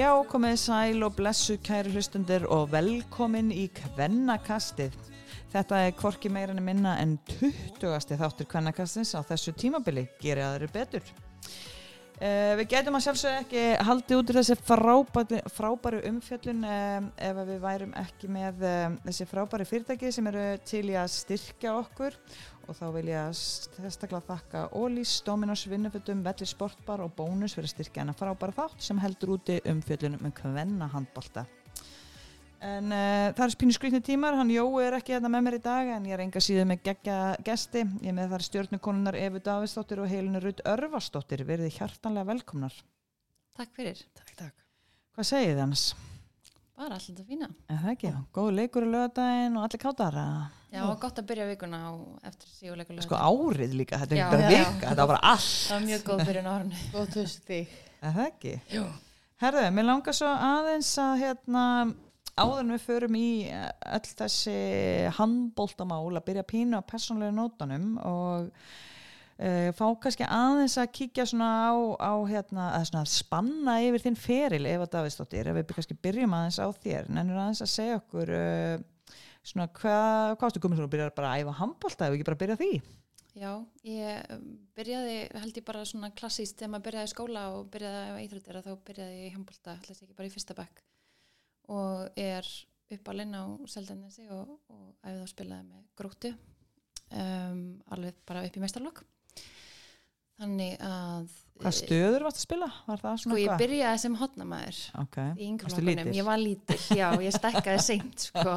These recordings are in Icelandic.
Já, komið sæl og blessu kæri hlustundir og velkomin í Kvennakastið. Þetta er hvorki meira en minna en 20. þáttur Kvennakastins á þessu tímabili, gerir aðri betur. Uh, við getum að sjálfsög ekki haldið út í þessi frábæri, frábæri umfjöllun um, ef við værum ekki með um, þessi frábæri fyrirtæki sem eru til í að styrkja okkur og þá vil ég að þakka Ólís, Dominos, Vinnufötum, Velli Sportbar og Bónus fyrir að styrkja hana frábæra þátt sem heldur úti umfjöllunum með kvenna handbalta. En uh, það er spínu skrýtni tímar, hann Jói er ekki hérna með mér í dag en ég er enga síðan með gegja gesti. Ég er með þar stjórnukonunar Efu Davidsdóttir og Helinu Rudd Örvarsdóttir. Verðið hjartanlega velkomnar. Takk fyrir. Takk, takk. Hvað segið hans? Bara alltaf fína. Er það ekki? Góð leikur í lögadaginn og allir káttar að... Já, og gott að byrja vikuna á eftir síguleikulega. Sko árið líka, þetta er Já. ekki bara Já. vika, þetta var bara allt. Það var mjög góð byrjun á árunni. Góð. Er það ekki? Jú. Herðu, mér langar svo aðeins að hérna, áður en við förum í eh, öll þessi handbóltamál að byrja að pínu á persónlega nótanum og uh, fá kannski aðeins að kíkja svona á, á hérna, að svona spanna yfir þinn feril Eva Davidsdóttir, ef við kannski byrjum aðeins á þér, en aðeins að segja okkur uh, svona hvað, ástu komið svona að byrja bara að æfa handbólta, ef ekki bara byrja á því? Já, ég um, byrjaði, held ég bara svona klassíst þegar maður byrjaði skóla og byrjaði að íþróttir að þá byrjaði ég handbólta, hlæst ekki bara í fyrsta bekk og er uppalinn á Seldanesi og, og æfið að spilaði með gróttu um, alveg bara upp í mestarlokk. Þannig að Hvað stöður varst að spila? Var það Sko svona ég byrjaði sem hotnamaður Ok, í lítil? ég var lítil, já, ég stekkaði seint sko.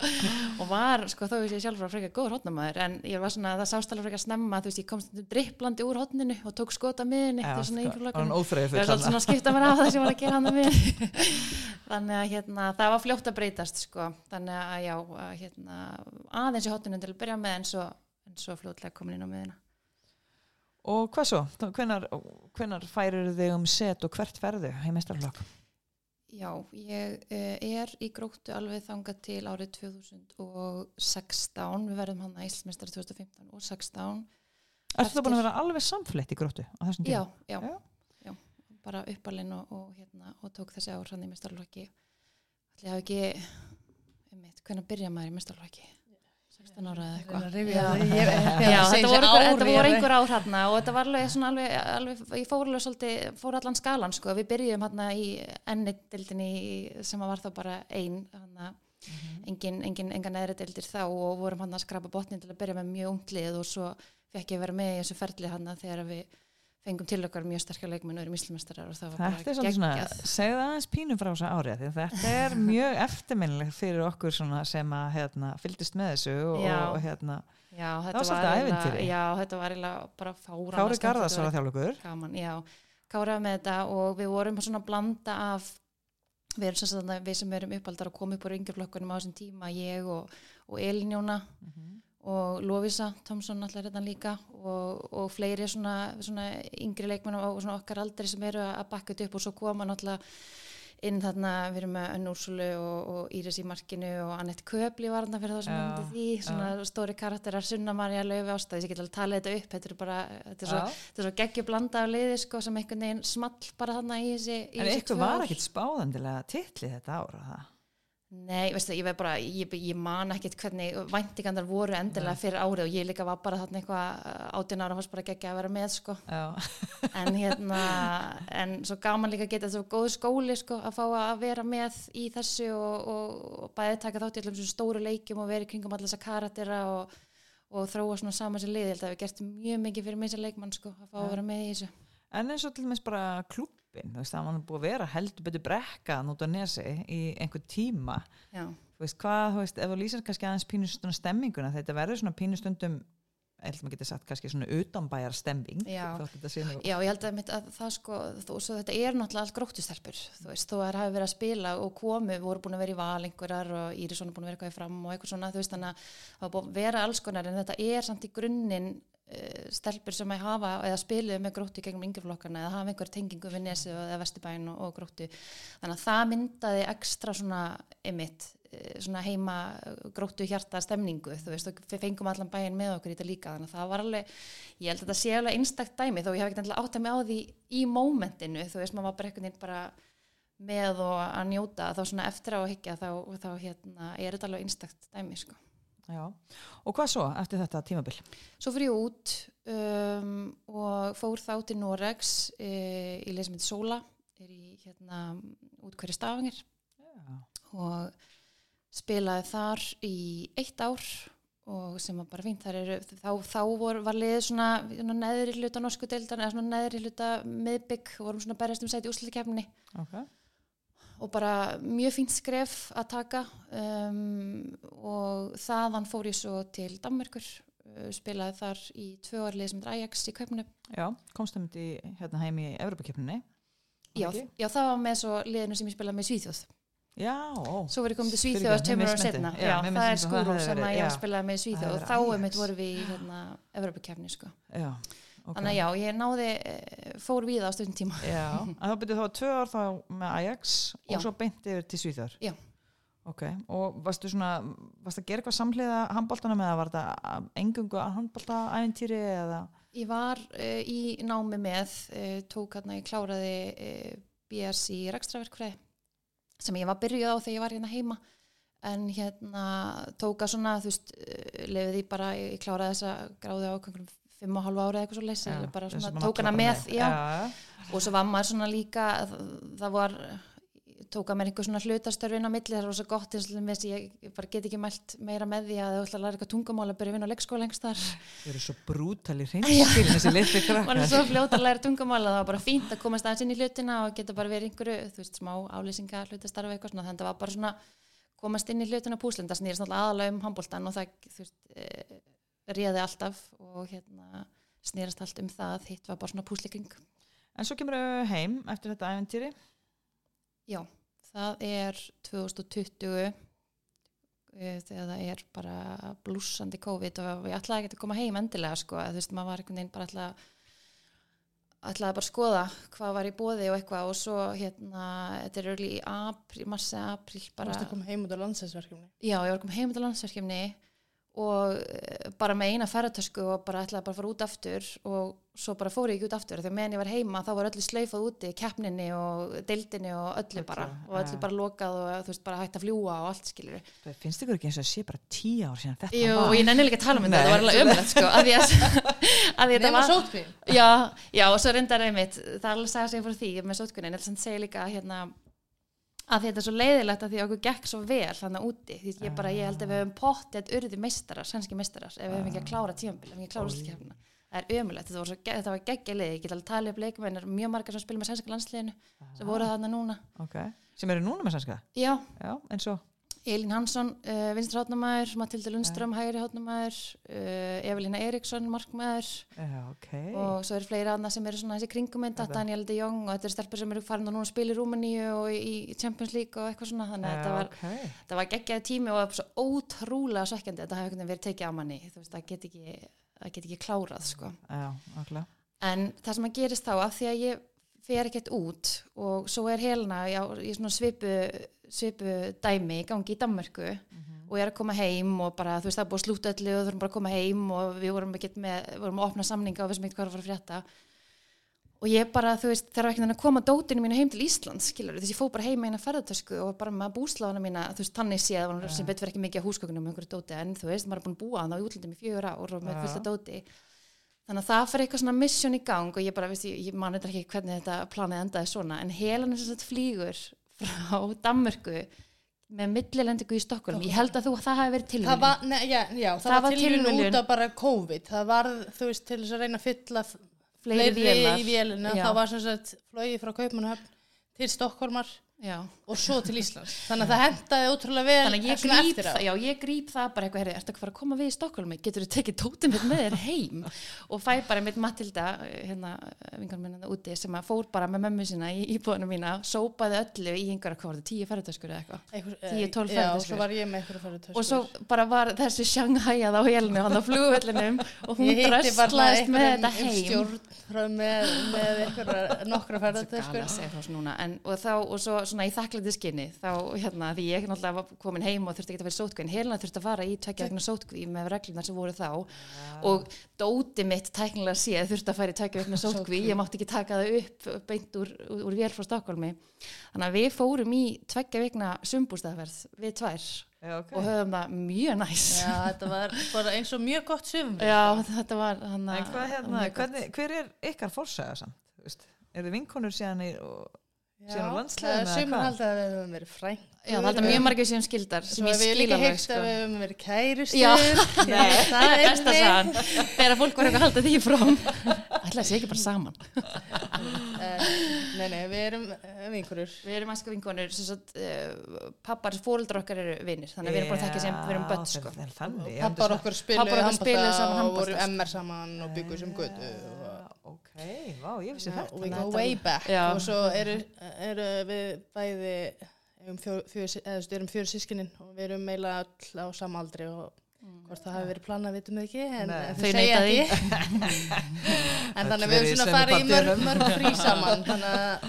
Og var, sko, þó veist ég sjálf var frekar góður hotnamaður en ég var svona, það sást alveg frekar snemma þú veist, ég kom stundum dripplandi úr hotninu og tók skota miðinni, Já, þetta er svona sko, var ég fyrir var svona að skipta mér af það sem var að gera hann að miðinni þannig að hérna, það var fljótt að breytast sko, þannig að já að, hérna, aðeins í hotninu til að byrja með en svo, en svo fljótlega komin inn á miðina Og hvað svo? Hvenær færir þig um set og hvert ferðu í mestarflokk? Já, ég eh, er í gróttu alveg þangað til árið 2016, við verðum hann að Íslandsmeistari 2015 og 16. Ertu það búin að vera alveg samflett í gróttu á þessum Já, tíma? já, Já. já, bara uppalinn og, og, hérna, og tók þessi ár hann í. Ætli ég hafi ekki, um mitt, hvernig byrja maður í mestarlokki? 16 ára eða eitthvað. þetta voru, einhver, ár, hérna og þetta var alveg svona alveg, alveg ég fór alveg svolítið, fór allan skalan sko, við byrjum hérna í ennitildinni sem var þá bara ein hérna, engin, engin, enga neðri dildir þá og vorum hann að skrapa botnin til að byrja með mjög unglið og svo fekk ég vera með í þessu ferli hann þegar við fengum til okkar mjög sterkar leikmenn og erum íslumestrar og það var Þetta er bara svolítið svona, geggjað. segðu það aðeins pínum frá þessu árið því þetta er mjög eftirminnilegt fyrir okkur svona sem að hérna, fylgdist með þessu og, Já. og hérna, Já, var þetta svolítið ævintýri. Já, þetta var eiginlega bara fára Kári Garðars var að þjálfa okkur gaman, já, kára með þetta og við vorum svona blanda af við sem við sem erum uppaldar að koma upp úr yngjaflokkunum á þessum tíma ég og, og Elin Jóna og Lovisa Tomsson allar hérna líka og, og fleiri svona, svona yngri leikmenn og svona okkar aldri sem eru að bakka þetta upp og svo koma náttúrulega inn þarna, við erum með Önn Úrsulu og, og Íris í markinu og Annette Köpli var þarna fyrir það sem Já, myndi því svona stóri karakterar, Sunna Marja Laufi ástæðis, ég get alveg talað þetta upp þetta er bara, þetta er svo, Já. svo geggju blanda af liði sko sem einhvern veginn small bara þarna í þessi, í En ykkur var ekkit spáðandilega titli þetta ára það Nei, veistu, ég, bara, ég, ég man ekkert hvernig væntingandar voru endilega fyrir árið og ég líka var bara þarna eitthvað átján ára fannst bara geggja að vera með sko. Já, en hérna en svo gaman líka að geta þessu góð skóli sko að fá að vera með í þessu og, og, og bæði taka þátt í allum þessum stóru leikjum og vera í kringum allir þessa karatera og, og þróa svona saman sér lið, ég held að við gert mjög mikið fyrir mig sem leikmann sko að fá að vera með í þessu. En eins og til dæmis bara klúbbin, þú veist, það var búið að vera heldur betur brekka út á nesi í einhver tíma. Já, Þú veist, hvað, þú veist, ef þú lýsir kannski aðeins pínustundum stemminguna, þetta verður svona pínustundum, eða maður getur sagt kannski svona utanbæjar stemming. Já. Já, ég held að, að það sko, þú, svo þetta er náttúrulega allt gróttustelpur, þú veist, þó að það hafi verið að spila og komu, voru búin að vera í val einhverjar og Írisson er búin að vera eitthvað í fram og eitthvað svona, þú veist, þannig að vera alls konar en þetta er samt í grunninn stelpur sem að hafa eða spiluðu með gróttu gegnum yngjaflokkana eða hafa einhver tengingu við nesið eða vestibæn og, og gróttu. Þannig að það myndaði ekstra svona emitt eh, svona heima gróttu hjarta stemningu, þú veist, við fengum allan bæinn með okkur í þetta líka, þannig að það var alveg ég held að þetta sé alveg einstakt dæmi þó ég hef ekki alltaf átt að mig á því í mómentinu þú veist, maður var bara veginn bara með og að njóta. Þá svona eftir á að higgja þá, þá hérna, er þetta alveg einstakt dæmi sko. Já, og hvað svo eftir þetta tímabil? Svo fyrir ég út um, og fór þá til Noregs e, í leysmyndi Sóla er í hérna út hverju stafangir Já. og spilaði þar í eitt ár og sem var bara fínt þar eru, þá, þá vor, var liðið svona, svona neðri hluta norsku deildan eða svona neðri hluta miðbygg og vorum svona berjast um sæti úslutikefni Ok. Og bara mjög fínt skref að taka um, og þaðan fór ég svo til Danmerkur uh, spilaði þar í tvö árlið sem er Ajax í Kaupnum Já, komstum í hérna heim í Evropakefninni. já, já, það var með svo liðinu sem ég spilaði með Svíþjóð Já, ó. svo var ég komið til Svíþjóð tveimur ára setna Já, já, það er hefði sem ég spilaði með Svíþjóð og þá einmitt Ajax. vorum við í hérna, Evropakefni sko. Já, ok. þannig að já, ég náði eh, fór við á stundin tíma þá byrjuð þá tvö ár þá með Ajax Já. og svo beint yfir til Svíþjóðar. Ok, og varstu svona, varstu að gera eitthvað samhliða handbóltanum eða var þetta engungu að handbóltaæventýri eða? Ég var uh, í námi með, uh, tók hérna, ég kláraði uh, BS í rekstraverkfræði sem ég var byrjuð á þegar ég var hérna heima en hérna tók að svona, þú veist, lefið því bara, ég, kláraði þessa gráði á einhverjum fimm og halva ára eða eitthvað svo leysi, Já, bara svona að tók hana bara með, já, já. og svo var maður svona líka, það, það var, tók að mér einhver svona hlutastörfin á milli, það var svo gott eins og þess ég, ég bara get ekki mælt meira með því að þau ætla að læra eitthvað tungumál að byrja að vinna á leikskóla lengst þar. Þau eru svo brútali hreinskilin þessi litli var krakkar. svo fljóta að læra tungumála það var bara fínt að komast aðeins inn í hlutina og geta bara verið einhverju, þú veist, smá álýsinga hlutastarfi eitthvað svona, þannig að það var bara svona komast inn í hlutina púslinn, það snýrist náttúrulega aðalega um handbóltan og það, þú veist, e, réði alltaf og hérna snýrast allt um það, hitt var bara svona púslikring En svo kemur þau heim eftir þetta æventýri. Já, það er 2020 eh, þegar það er bara blúsandi COVID og ég ætlaði ekki að koma heim endilega sko, að þú veist, maður var einhvern veginn bara ætla ætlaði bara að skoða hvað var í bóði og eitthvað og svo hérna, þetta er örli í apríl, massi apríl Bara... Þú varst að koma heim út á landsæsverkefni. já, ég var komið heim til landsverkefni og eh, bara með eina ferratösku og bara ætlaði bara að fara út aftur og svo bara fór ég ekki út aftur þegar meðan ég var heima þá var öllu slaufað úti keppninni og deildinni og öllu Öllu, bara og öllu ja. bara lokað og þú veist bara hægt að fljúa og allt skilur Það finnst ykkur ekki eins og að sé bara tíu ár síðan þetta Jú, var. og ég nenni líka að tala um þetta, það var alveg ömulegt sko, að því að, að því að þetta Nefna var sótkvín. já, já, og svo reyndar einmitt það er alveg að segja fyrir því með sótkunin en það segja líka hérna, að þetta er svo leiðilegt að því að okkur gekk svo vel þannig úti, því ég bara, ég held að við höfum pottið urði meistarar, sænski meistarar ef við höfum ekki að klára tímambil, ef við ekki að klára úrslutkefna það er ömulegt, þetta var, svo, ge- var geggja leið ég get alveg talið upp leikmenn, er mjög margar sem spilum með sænska landsliðinu, sem voru þarna núna. Ok, sem eru núna með sænska? já, Já, eins og, Elín Hansson, uh, vinstra hátnumæður, Matilda Lundström, hægri hátnumæður, uh, Evelina Eriksson, markmæður já, ok. og svo eru fleiri aðna sem eru svona þessi kringumynda. Daniel de Jong og þetta eru stelpur sem eru farin og núna spila í Rúmeníu og í í Champions League og eitthvað svona, þannig að þetta var, ok. þetta var geggjaði tími og það var svo ótrúlega svekkjandi að þetta veginn verið tekið á manni, þú veist, það get ekki, get ekki klárað, sko. En það sem að gerist þá, af því að ég fer ekkert út og svo er helna já, í svona svipu, svipu dæmi í gangi í Danmörku og ég er að koma heim og bara, þú veist, það er búið að slúta öllu og þú erum bara að koma heim og við vorum ekkert með, við vorum að opna samninga og við sem ekkert hvað er að fara að frétta. Og ég bara, þú veist, þarf ekki að koma dótinu mínu heim til Íslands, skilur, þess að ég fó bara heim með eina ferðartösku og bara með búsláðana mína, þú veist, þannig séð, var sem betur ekki mikið að húsgögnum en þú veist, maður er búin að búa þannig að það fyrir eitthvað svona mission í gang og ég bara, veist, ég, ég man þetta ekki hvernig þetta planið endaði svona, en helan er sagt flýgur frá Danmörku með millilendingu í Stokkólum ég held að þú, það hafi verið Það tilvíðin var, ne, já, já, það, Það var tilviljun. út af bara COVID. Það var, þú veist, til þess að reyna að fylla fleiri vélar í vélina. Það var sem sagt flóið frá Kaupmannahöfn til Stokkólmar Já. og svo til Íslands. Þannig að það hendaði ótrúlega vel þannig að ég eftir á. það, já, ég gríp það bara eitthvað, heyrðu, ertu ekki að fara að koma við í Stokkólmi getur þú tekið tótið mitt með þér heim og fæ bara mitt Matilda hérna, vingar minna úti sem að fór bara með mömmu sína í íbúðinu mína sópaði öllu í einhverja, hvað var það, tíu ferðartöskur eða eitthvað Einhver, 10, 12 Já, ferðatöskur. svo var ég með eitthvað fyrir töskur. og svo bara var þessi sjanghæjað á helinu hann á flugvellinum og hún dröslaðist með þetta heim með, með einhverja er svo svona í þakklæti skinni þá hérna því ég náttúrulega var komin heim og þurfti ekki að vera sótkví en Helena þurfti að fara í tvekja vegna sótkví með reglunar sem voru þá og dóti mitt tæknilega séð þurfti að fara í tvekja vegna sótkví ég mátti ekki taka það upp beint úr, úr, úr vél frá Stokkólmi þannig að við fórum í tvekja vegna sumbústaðverð við tvær Já, ok. og höfum það mjög næs Já, þetta var bara eins og mjög gott sumri. Já, þetta var hvað hérna, hvernig, hver er ykkar fórsaga samt? Eru þið vinkonur síðan í, og, síðan á landsliðinu eða hvað? halda að við höfum verið fræng. Já, það held að mjög margir sem skildar sem ég við skil líka alveg heilt sko. að við höfum verið kærustur. Já. Nei, það er besta sagan þegar fólk var eitthvað að halda því frám ætlaði að sé ekki bara saman Eh, Nei, nei, við erum eh, vinkurur. við erum æsku sagt, uh, pappar, fóreldrar okkar eru vinir þannig að við erum bara að þekkja sem við erum börn sko. Það er þannig. ég Pappar okkar spiluðu og voru. MR saman og bygguðu sem götu. Segja- og- Ok, vá, ég vissi þetta. að go way back Já. og svo eru, eru við bæði um fjör, fjör, eða, þú veist, við erum fjögur sískinin og við erum meila öll á sama aldri og hvort það hafi verið planað vitum við ekki en Nei. Þau segja ekki en þannig að við erum svona að fara í mörg, mörg frí saman þannig að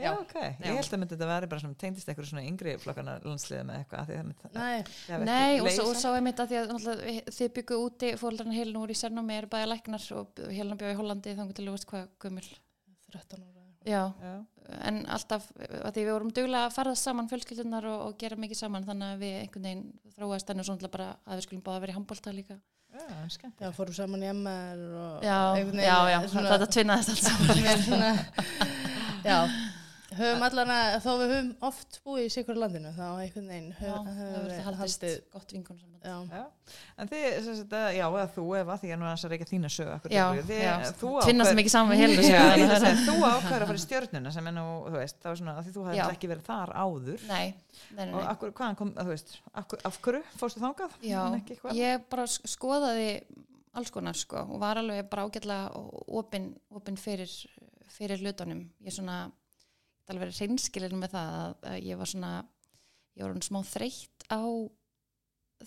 Já, ok. Ég held að myndi þetta veri bara svona, tengdist eitthvað svona yngri flokkana landsliða með eitthvað. nei, Nei, og svo, svo er mitt að því að þið byggu úti fóreldrarna Helena voru í Sernómi eru bæði læknar og Helena bjóði í Hollandi þannig til þú veist hvað gömul 13 ára Já, Já. en alltaf að því við vorum duglega að fara saman fjölskyldunar og, og gera mikið saman þannig að við einhvern veginn þróast enn og svona bara að við skulum báða vera í handbólta líka Já, skemmt. já, fórum saman í MR og Já, já, já, svona- þetta tvinnaðist allt saman já, höfum allan að þó við höfum oft búið í sikur landinu þá einhvern veginn höfum það við haldið gott vingun en þið, sem sagt, já, eða þú Eva, því að nú er að sögu akkur Já, þið, já, þú tvinnast mikið saman að sko. segja, þú ákveður að fara í stjörnuna sem er nú, þú veist, það var svona að því þú Já. hefði ekki verið þar áður Nei, nei, nei, og akkur, hvaðan kom, þú veist, akkur, af hverju fórstu ekki eitthvað? ég bara sk- skoðaði alls konar sko og var alveg bara ágætlega opinn opin fyrir, fyrir hlutunum. Ég svona, það alveg verið reynskilin með það að, ég var svona, ég var hann smá þreytt á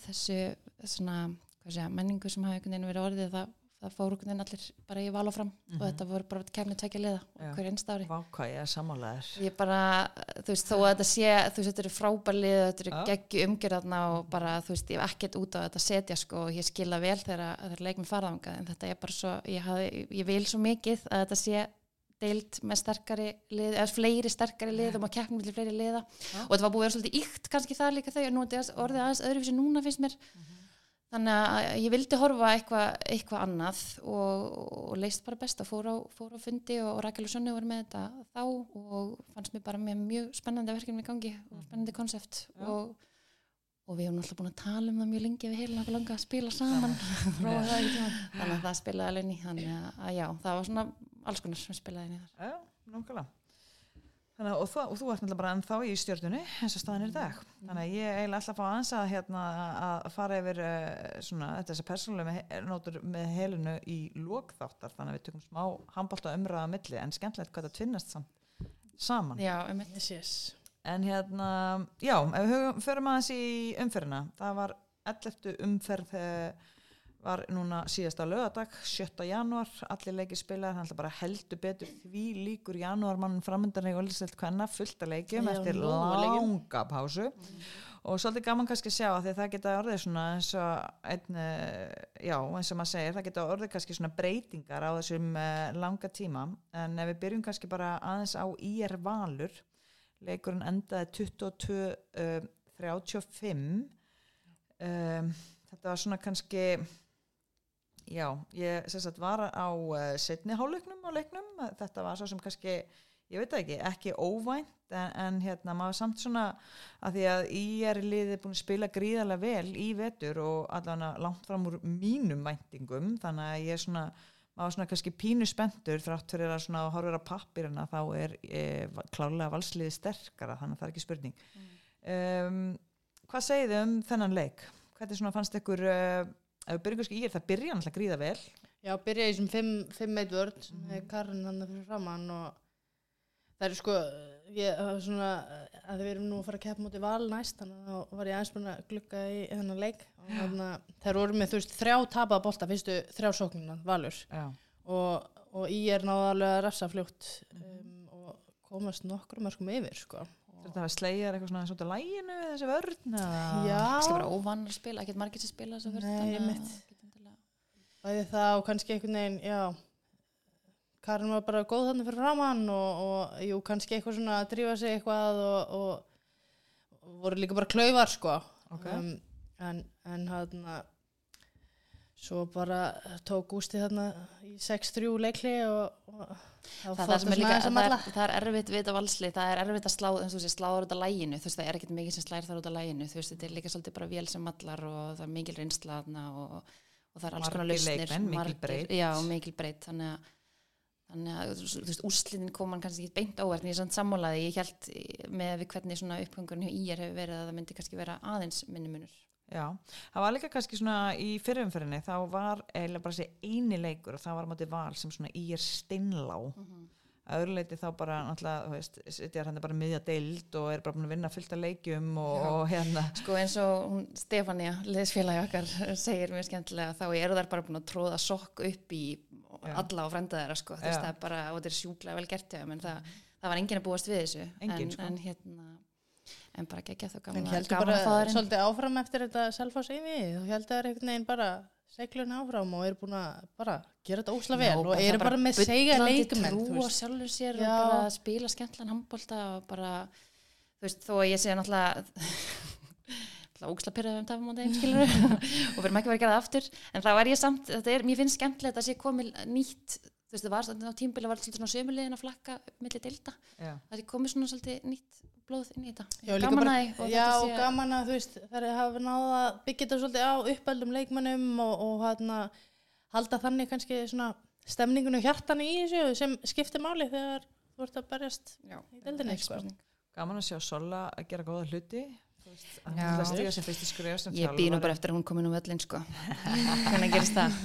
þessu svona, hvað segja, menningu sem hafi einhvern veginn verið orðið það, það fór einhvern veginn allir bara í val og fram og þetta voru bara kemni tvekja liða hver einsta ári. Vá, hvað ég er sammálaðir. Ég bara, þú veist, þó að þetta sé, þú veist, þetta eru frábælið, þetta eru Já. geggju umgjörðarna og bara, þú veist, ég hef ekkert út á þetta setja, sko, og ég skila vel þegar þegar leikmið farðanga, en þetta er bara svo, ég, hafði, ég vil svo mikið að þetta sé deilt með sterkari lið, eða fleiri sterkari lið og maður keppnum til fleiri liða. Og þetta var búið að vera svolítið ykt kannski það líka þau, en nú er þetta orðið aðeins öðruvísi núna finnst mér. Þannig að ég vildi horfa eitthvað eitthva annað og, og leist bara best að fór á, fór á fundi og Rakel og Sönni voru með þetta þá og fannst mér bara mjög spennandi verkefni í gangi og spennandi konsept og, og við hefum alltaf búin að tala um það mjög lengi við heilin okkur langa að spila saman þannig að það spilaði alveg í þannig að, já, það var svona alls konar sem spilaði inn í þar Já, nákvæmlega. Þannig, að- og, þú, og þú ert náttúrulega bara ennþá í stjörnunni eins og staðan er í dag. Þannig að ég eiginlega ætla að fá aðeins að, hérna, að fara yfir uh, svona, þessar persónulega nótur með helinu í lókþáttar þannig að við tökum smá handbólta umræða á milli en skemmtilegt hvað það tvinnast samt, saman. já, um. En hérna, já, ef við förum aðeins í umferðina. Það var 11. umferð þegar var núna síðasta lögadag, 7. janúar, allir leikir spilaðar, hann ætla bara heldur betur því líkur janúar mann framöndan í Olsveld Kvenna fullt að leikjum Já, eftir langa pásu og svolítið gaman kannski að sjá að það geta orðið svona eins og einn, eh, já, eins og maður segir, það geta orðið kannski svona breytingar á þessum uh, langa tíma en ef við byrjum kannski bara aðeins á IR Valur leikurinn endaði 22 uh, 35 um, þetta var svona kannski já, ég sagt var á uh, setni hálfleiknum á leiknum, þetta var svo sem kannski ég veit ekki, ekki óvænt en, en hérna maður samt svona að því að ég er liðið búin að spila gríðarlega vel í vetur og allavega langt fram úr mínum væntingum þannig að ég er svona maður svona kannski pínu spendur þrátt fyrir að svona horfur á pappirina þá er e, klárlega valsliði sterkara þannig að það er ekki spurning. Um, hvað segið þið um þennan leik? hvernig svona fannst ykkur uh, ef við byrjum kannski í er það byrja náttúrulega gríða vel. Já, byrja í þessum 5-1 vörd sem er Karin hann fyrir framann og það eru sko ég, svona, að við erum nú að fara að keppa mútið val næst, þannig að þá var ég aðeins búin að glugga í þennan leik að þær voru með, þú veist, þrjá tapaða bolta fyrstu þrjá sóknina, valur já, og, og í er náðu alveg að refsa fljótt um, og komast nokkru mörgum yfir, sko Þetta var slegjar eitthvað svona svolítið læginu við þessi vörn eða? Já, kannski bara óvann að spila, ekkert margir sem spila þess að Nei, einmitt. fyrir bæði það og kannski einhvern veginn, já Karin var bara góð þannig fyrir framann og, og jú, kannski eitthvað svona að drífa sig eitthvað og, og, og voru líka bara klaufar sko Ok. um, en, en hann svo bara tók Gústi þarna í 6-3 leikli og, og það, það, er svona líka, að það, er, það er erfitt við þetta valsli, það er erfitt að slá, sé, sláður út af læginu, þú veist, það er ekkert mikið sem slæðir þar út af læginu, þú veist, þetta er líka svolítið bara vél sem mallar og það er mikil reynsla þarna og, og það er alls konar lausnir. mikil breytt, þannig að Þannig að, þú veist, úrslitin kom hann kannski ekki beint óvert, en ég er samt sammálaði, ég held með við hvernig svona uppgangurinn hjá íjar hefur verið að það myndi kannski vera aðeins minni munur. Já, það var líka kannski svona í fyrirumferðinni þá var eiginlega bara þessi eini leikur og það var móti val sem svona í er steinlá að öðru leiti þá bara náttúrulega, þú veist, sitjar hann bara miðja deild og er bara búin að vinna fullt af leikjum og, Já. og hérna Sko eins og hún Stefania, liðsfélagi okkar, segir mjög skemmtilega þá eru þær bara búin að tróða sokk upp í Já. alla og frenda þeirra sko. Þú veist, Já. það er bara, og þetta er sjúklega vel gert þeim, en það, það var enginn að búast við þessu Enginn, en, sko. en hérna en bara geggja þau En gaman, heldur gaman bara að fá þeirinn svolítið áfram eftir þetta selfás yfir og heldur það einhvern veginn bara seglun áfram og eru búin að bara gera þetta ósla vel og eru bara með segja leikumenn þú trú og sjálfur sér Já. og bara spila skemmtlan handbólta og bara, þú veist, þó að ég sé náttúrulega óksla pyrraðum um þeim skilur og fyrir ekki verið að gera það aftur. En það var ég samt, þetta er, mér finnst skemmtilegt að sé komið nýtt, þú veist, það var á tímbili var svolítið svona sömulegin að flakka upp milli delta, það er komið svona svolítið nýtt blóð inn í þetta, Já, líka gaman bara, að og já, og gaman að þú veist þær hafa náða að byggja þetta svolítið á uppöldum leikmönnum og, og hana, halda þannig kannski svona stemningun og hjartan í þessu sem skiptir máli þegar þú ert að berjast Já, í deildinni ekki sko. gaman að sjá Sola að gera góða hluti að það stíga sem fyrst í skrifa sem Ég býð nú þjálfari. bara eftir að hún komin um öllin sko hvernig gerist það?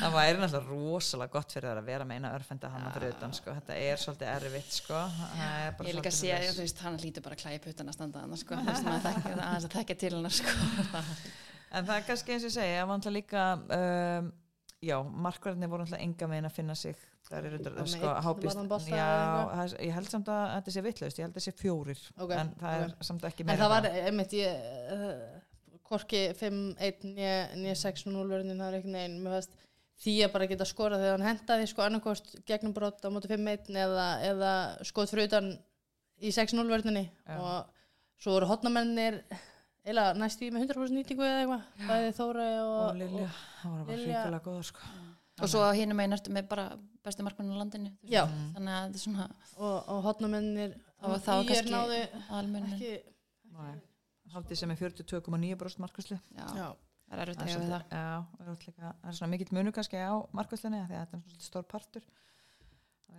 það væri náttúrulega rosalega gott fyrir það að vera með eina örfenda hana fyrir utan sko. þetta er svolítið erfitt sko. Það er bara Ég líka svolítið sé að hann lítur bara að klæja puttan að standa hann sko, að þekka aðeins að þekka til hann sko. En það er kannski eins og ég segja, það var náttúrulega líka, um, já, markverðinni voru náttúrulega enga megin að finna sig. Það er Með undir, einn sko, bolta já, það er- ég held samt að þetta sé vitlaust, ég held að þetta sé fjórir, Ok, en það er ok. samt ekki en meira. það var en einmitt ég uh, korki 5-1 nýja 6-0 verðin það er einhvern veginn mér fannst því að bara geta skorað þegar hann hendaði sko annarkost gegnum brot á móti 5-1 eða, eða skot fyrir utan í 6-0 verðinni og svo voru hotnamennir eila næst í með 100% nýtingu eða eitthvað? Bæði Þóra og, og Lilja, það var bara ríkulega góða, sko. og svo hinum megin ertu með bara bestu markmann á landinu þannig að þetta er svona og, og hotnamennir Og Ír kannski náðu almennin ekki Nei. Haldið sem er 42,9% markvæslu. já, já, það er erfitt Það að er hefa það. Það er er svona mikill munu kannski á markvæslunni, því að þetta er svona stór partur.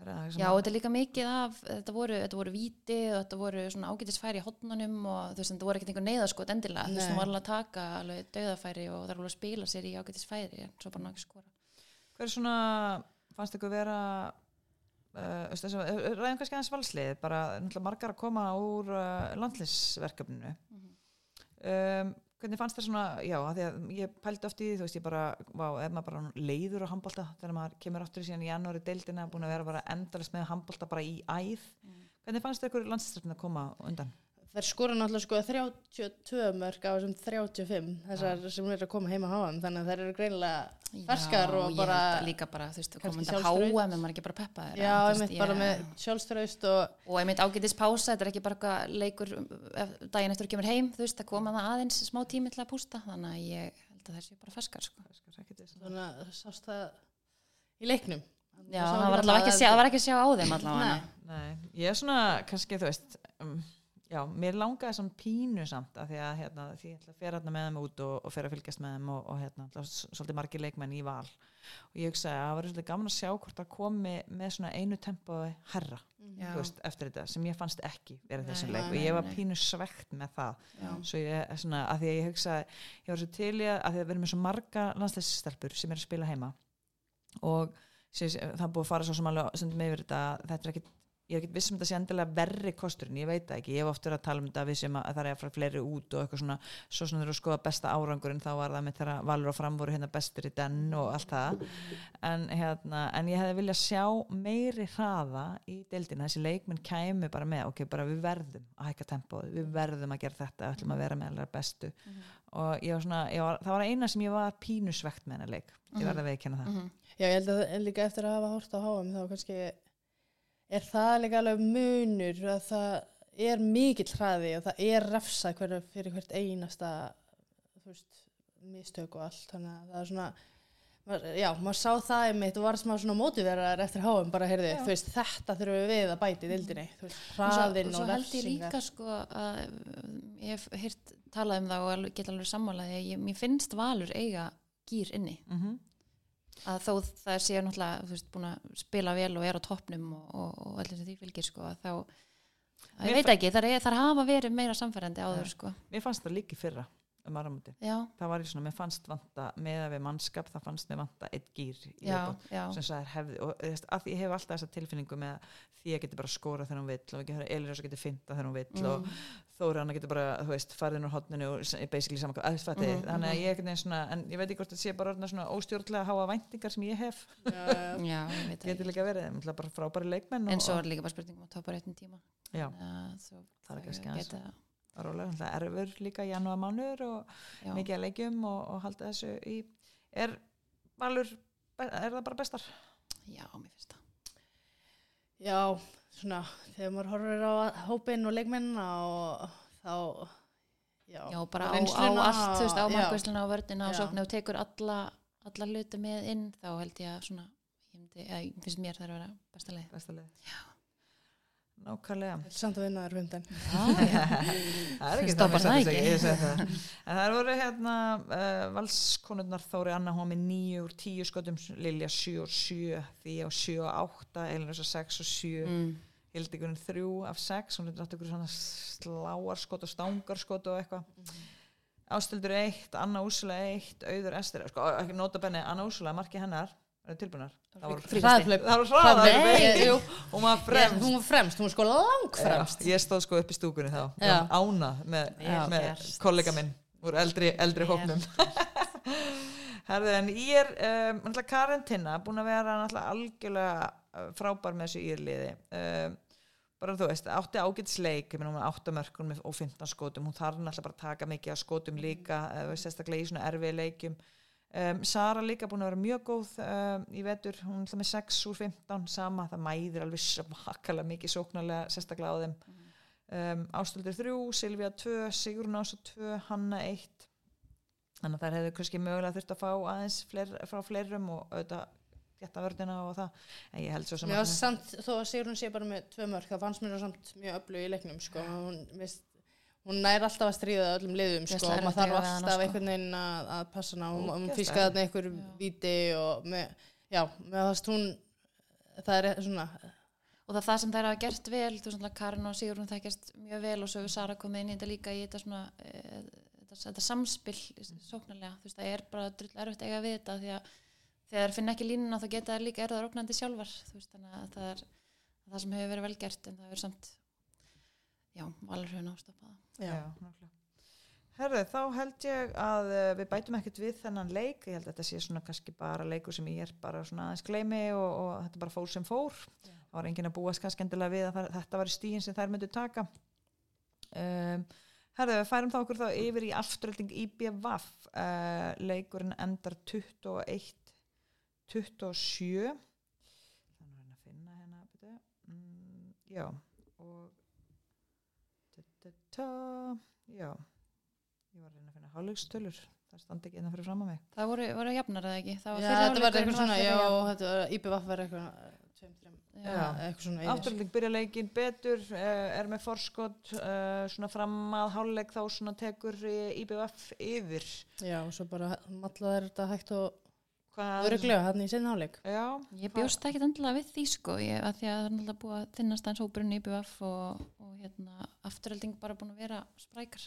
Já, þetta er líka mikið af, þetta voru, þetta voru víti og þetta voru svona ágætisfæri í hotnunum og þú veist, þetta voru ekkert einhver neyðaskot endilega, þú veist, Nei. það var alveg að taka alveg dauðafæri og það er alveg að spila sér í ágætisfæri svo bara ná ekki skora. Hver svona fannst ykkur vera uh, ræðum kannski aðeins valslið bara náttúrulega margar að koma úr uh, landlisverkefninu um, hvernig fannst það svona já, því að ég pældi oft í því þú veist ég bara, vá, ef maður bara leiður á handbolta þegar maður kemur aftur í síðan í janúari deildina búin að vera bara endalist með handbolta bara í æð hvernig fannst ykkur landlisverkefni að koma undan? Þær skora náttúrulega sko 32 mörg á þessum 35 þessar sem er að koma heima á hann þannig að þær eru greinilega ferskar Já, og ég bara að líka bara, þú veist, komandi að háa með maður ekki bara peppa þeirra, já, einmitt veist, bara ég- með sjálfströðust og og einmitt ágætis pása, þetta er ekki bara leikur daginn eftir að kemur heim, þú veist, það koma það aðeins smá tími til að pústa, þannig að ég held að það sé bara ferskar, sko. þannig að sást það í leiknum Já, það var allavega ekki að sjá, það að- var ekki að sjá á þeim allavega. Nei. Nei, ég er svona kannski þú veist um, já, mér langaði svona pínu samt af því að hérna, því ég ætla að hérna með þeim út og, og fera að fylgjast með þeim og, og hérna, svolítið margir leikmenn í val. Og ég hugsaði að það var svolítið gaman að sjá hvort það komi með svona einu tempói herra, Já. þú veist, eftir þetta sem ég fannst ekki verið þessum leik. Og ég var pínu svegt með það. Já. svo ég svona, að því að ég hugsaði ég var svo til í að, að því að við erum með svo marga landsleisstelpur sem er að spila heima. Og það búið að fara svo sem alveg yfir þetta þetta er ekkit ég er ekki viss um þetta sé endilega verri kosturinn, ég veit það ekki, ég hef oft verið að tala um þetta við sem að það er að fara fleiri út og eitthvað svona, svo svona þegar að skoða besta árangurinn þá var það með þeirra valur og fram voru hérna bestur í den og allt það. En, hérna, en ég hefði viljað sjá meiri hraða í deildina, þessi leikminn kæmi bara með, ok, bara við verðum að hækka tempóð, við verðum að gera þetta við ætlum að vera með allar bestu. Og ég var svona, ég var, það var eina sem ég var pínusvegt með hennar leik, ég verði að veikina það. Mhm. Já, ég held að líka eftir að hafa hort á HM þá kannski er það líka alveg munur að það er mikill hraði og það er refsa hver, fyrir hvert einasta veist, mistök og allt þannig að það er svona já, maður sá það einmitt og var smá svona mótiverar eftir HM bara, heyrði, Já. þú veist, þetta þurfum við að bæti í dildinni, þú veist, Og svo, hraðinn og og, svo held ég refsingar líka sko að ég hef hýrt talað um það og alveg- get alveg sammálaði ég, mér finnst valur eiga gýr inni mm -hmm. Að þó það sé náttúrulega veist, búin að spila vel og er á toppnum og, og, og allir sem því fylgir sko þá ég veit ekki, þar, er, þar hafa verið meira samfærandi áður sko. Mér fannst það líka í fyrra um já, það var í svona, mér fannst vanta með að við mannskap, það fannst mér vanta eitt gýr sem sagði hefði og því ég hef alltaf þessa tilfinningu með að því að geti bara skora þegar hún vill og ekki Elir og geti finta þegar hún vill og mm, Þóri hann getur bara, þú veist, farið inn úr hotninu og basically saman hvað aðsfætti Mhm, þannig að mhm. ég svona, en ég veit ekki hvort þetta sé bara orðna svona óstjórnlega háa væntingar sem ég hef já, ég veit það getur líka verið, það er bara frábæri leikmenn en og, svo er líka bara spurningum að topa réttin tíma Já. Að svo Það er kannski aðeins geta- það er erfur líka mánuður og já. mikið að leikjum og, og halda þessu í er valur, er það bara bestar? já, mér finnst það Já, svona, þegar maður horfir á hópinn og leikmennina og þá, já, já, bara á, á allt, þú veist, á og- já. markvæsluna og vörnina og Já. tekur alla, alla hluti með inn, þá held ég að svona, ég myndi, eða, ég finnst mér það að vera besta leið. Besta leið? Nákvæmlega Samt að vinna þér hundan. það er ekki það það, ekki? ég segi það. en það voru hérna uh, valskonurnar Þóri Anna með nýju úr tíu skotum Lilja sjö og sjö því ég á sjö og átta Elin Rosa sex og sjö Mm. Hildigunum þrjú af sex hún er náttúrulega sláarskot og stangarskot og eitthvað Ástildur eitt, Anna Úsula eitt Auður Ester, sko ekki nota benni Anna Úsula, marki hennar, er tilbúnar? Það voru Fríkasti. Hraðhlaup. það voru hraðar Nei, jú. hún var fremst. Hún var fremst, hún var sko lang fremst. Já, ég stóð sko upp í stúkunni þá. Ána með, með kollega minn úr eldri, eldri hóknum Herðu, en ég er um, náttúrulega karantina búin að vera náttúrulega algjörlega uh, frábær með þessu írliði. Um, bara þú veist, átti ágætisleik ég meina hún er áttamörkun og 15 skotum. Hún þarf náttúrulega bara að taka mikið af skotum líka uh, sérstaklega í svona erfið leikjum um, Sara líka búin að vera mjög góð um, í vetur, hún er með 6 úr 15 sama, það mæðir alveg svakalega mikið sóknarlega sérstaklega á þeim. Um, Ástöldur 3, Silvía 2 Sigrun Ása 2, Hanna 1 þannig að þær hefðu kannski mögulega þurft að fá aðeins fleir, frá fleirum og auðvitað geta vördina og það. En ég held svo sem Já, samt, þó að Sigrun sé bara með tvö mörk, það fannst mér samt mjög öflug í leiknum, sko. Hún, veist, hún nær alltaf að stríða öllum liðum, sko, og maður þarf alltaf sko. einhvern veginn að, að passa hana. Hún, hún fískaði þarna einhver Já. víti og með, já, með þess hún, það er svona, og það er það sem þær hafa gert vel þú veist náttúrulega Karin og Sigrun þekkjast mjög vel og svo hefur Sara komið inn í þetta líka í þetta svona e, þetta, þetta samspil sóknarlega, þú veist það er bara drull erfitt eiga við þetta því að þegar finna ekki línuna þá geta þær líka erðar ógnandi sjálfar þú veist þannig að það er það sem hefur verið vel gert en það hefur samt já, valur hefur nástopað já. Já. Herðu, þá held ég að uh, við bætum ekkert við þennan leik, ég held að þetta sé svona kannski bara leikur sem ég er bara svona aðeins gleymi og, og þetta bara fór sem fór. Það var enginn að búast kannski endilega við að þetta var stíðin sem þær myndu taka. Um, Herðu, við færum þá okkur þá yfir í afturölding IBVF uh, leikurinn endar 21 27 þannig að finna hérna mm, já ta, já ég var að reyna að finna hálfleikstölur það standi ekki innan fyrir fram á mig það voru, voru jafnar eða ekki það Já, fyrri þetta var eitthvað svona, já, þetta var IPVF var eitthvað, eh, tveim, þreim, Já. Já. eitthvað svona yfir. Afturölding byrja leikin betur, uh, er með forskot, uh, svona fram að hálfleik þá svona tekur uh, IBF yfir. Já, og svo bara mallaði þetta hægt og Hvað? öruglega hann í sinna áleik. Já. Ég bjóst ekkit endilega við því sko, ég, að því að það er náttúrulega búið að þinnast aðeins hópurinn í BVF og, og hérna, afturölding bara búin að vera sprækar.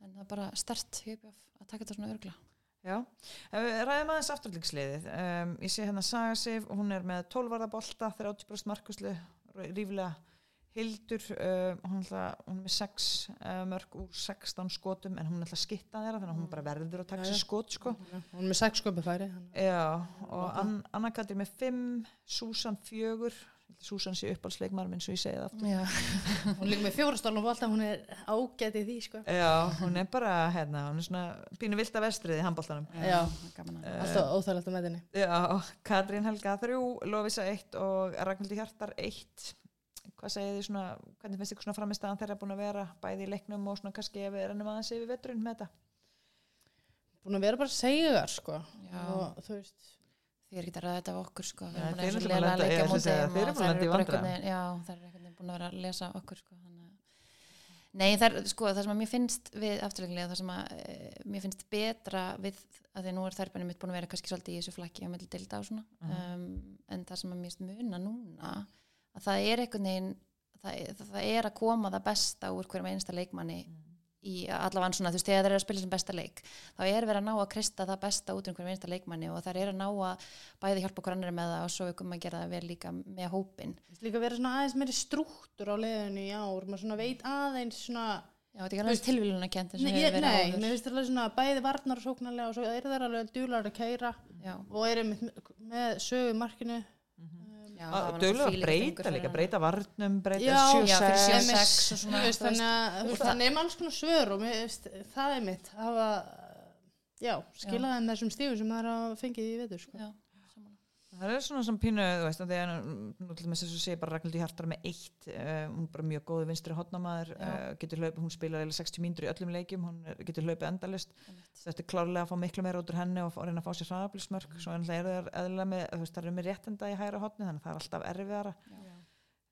En það er bara stert í BVF að taka þetta svona örgla. Já, ræðum aðeins afturöldingsliðið. Um, ég sé hérna Saga Sif, hún er með 12 varða bolta, 30% markuslu, bara rífilega Hildur, uh, hún, ætla, hún er með 6 uh, mörg úr 16 skotum en hún er alltaf skitta þeirra þannig að hún bara verður að taka Já, sér já. skot sko. hún er með sex sköpi færi Já, og Ann, Anna Katri með 5 Susan 4 Susan sé uppálsleikmar minn svo ég segi það aftur Já, hún líka með fjórastólum og alltaf hún er ágætið því sko. Já, hún er bara hérna, hún er svona pínu vilt að vestrið í handbóltanum Já. gaman að Eh, alltaf óþægilegt með henni Já, Katrín Helga 3 Lovisa 1 og Ragnhildur Hjartar 1 Hvað segir þið svona hvernig finnst ykkur svona framistæðan þeirra búin að vera bæði í leiknum og svona kannski ef við rennum aðeins yfir veturinn með þetta búin að vera bara segar sko. Já. og þú veist Þið er ekki að ræða þetta af okkur sko. Við erum þeir búin eru að leikja að þeir eru og búin að þær lenda í eru bara einhvern veginn- Já, það er einhvern veginn búin að vera að lesa okkur sko. Nei, það, er, sko, það sem að mér finnst við afturleikilega, það sem að e, mér finnst betra við, að því nú er þær mitt búin að vera kannski svolítið í þessu flakki á milli deilda og svona, um, en það sem að mér finnst muna núna, að það er einhvern veginn, það, það, það er að koma það besta úr hverjum einsta leikmanni í allavega svona, þú veist, þegar þeir eru að spila sem besta leik, þá er verið að ná að krista það besta út um hverjum einsta leikmanni og þær eru að ná að bæði hjálpa okkur annari með það og svo við komum að gera það vel líka með hópin. Líka vera svona aðeins meiri strúktur á leiðinu í ár maður svona veit aðeins svona Já, þetta er ekki alveg tilvílun að kent Nei, verið nei mér finnst þetta svona bæði varnar og svo eru þeir alveg djúlar að keira Já, og eru með, með Dölu að breyta líka, breyta varnum breyta Já, já, fyrir 7-6 sjö- sex og svona, Þú veist, þú veist. þannig að nefn alls konar svör og það er mitt að skila þeim þessum stífum sem það er að fengið í vetur sko. Það er svona sem pínu, þú veist, að því að nú til þess að segja bara Ragnhildur Hjartar með eitt, uh, hún er bara mjög góði vinstri hotnamaður, uh, getur hlaupið, hún spilar eiginlega 60 mínútur í öllum leikjum, hún er, getur hlaupið endalist, þetta er klárlega að fá miklu meira út úr henni og, reyna að fá sér hraðablismörk, svo ennlega eru það eðlilega með, þú veist, það eru með réttenda í hægra hotni, þannig að það er alltaf erfiðara.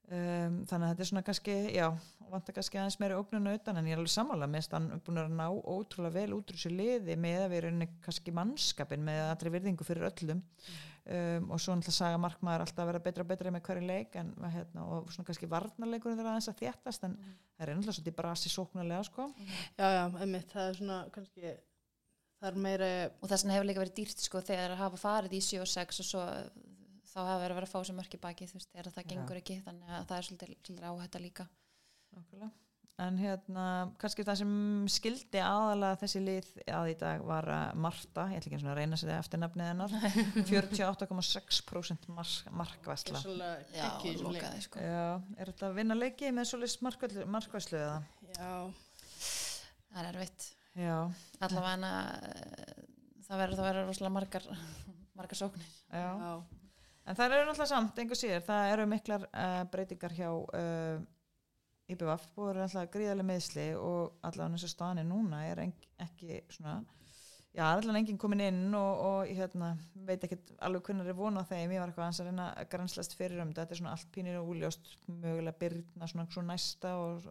Um, þannig að þetta er svona kannski, já, vantar kannski aðeins meiri ógnun utan en ég er alveg sammála með að hann er búin að ná ótrúlega vel út úr þessu liði með að erum kannski mannskapin með allri virðingu fyrir öllum um, og svo náttúrulega saga markmaður alltaf að vera betra og betra með hverju leik en, hérna, og svona kannski varnarleikurinn þeirra aðeins að þéttast en það er náttúrulega svolítið brasi sóknarlega sko. já, já, einmitt, það er svona kannski það er meiri Og þess vegna hefur líka verið dýrt sko þegar að hafa farið í 7 og 6 og svo þá hafa verið að vera að fá sem mörki baki þú veist, þegar það gengur ekki þannig að það er svolítið, svolítið áhætta líka. Nákvæmlega. En hérna, kannski það sem skildi aðalega þessi lið að í dag var að Marta, ég ætla ekki að reyna sér eftir nafnið hennar, 48,6% mark, markvæsla. Já, lokaði sko. Já, er þetta að vinna leiki með svolítið markvæslu eða? já, Það er erfitt. Já, Allavega en að það verður rosalega margar, margar sóknir. já. já, En það eru náttúrulega samt, einhver síður, það eru miklar uh, breytingar hjá uh, Búið eru alltaf gríðarlega meðsli og allavega eins og staðan er núna er en, ekki svona, já, allavega enginn komin inn og, og hérna, veit ekki alveg hvernig er vona á þeim, ég var eitthvað að reyna að grænslast fyrir um þetta, þetta er svona allt pínir og úljóst, mögulega byrna svona svo næsta og,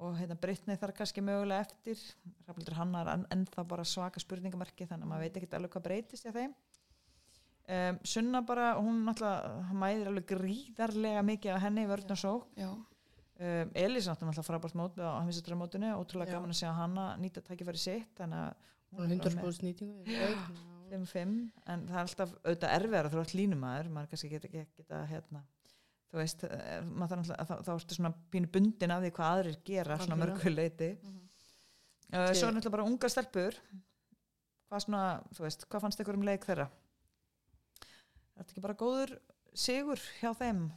og hérna Brittney þar kannski mögulega eftir, Rafnildur Hanna er enn- ennþá bara svaka spurningamarki þannig að maður veit ekki alveg hvað breytist hjá þeim. Um, Sunna bara, hún náttúrulega mæðir alveg gríðarlega mikið á henni í vörn og sók Já. Um, Elís náttúrulega frábært mót á heimsættarmótinu, ótrúlega gaman að segja hana nýta tækifæri sitt hún er 100% nýtingu í leik, þannig að- 5-5 en það er alltaf auðvitað erfiðar að þú ert línumæður maður kannski geta ekki geta hérna þú veist, eh, þá, þá ertu svona pínu bundin af því hvað aðrir gera svona Algjörlega. mörgu leiti Mhm. uh, svo Til- er náttúrulega bara unga stelpur. Hvað svona, þú veist, hvað fannst ykkur um leik þeirra? Er þetta ekki bara góður sigur hjá þeim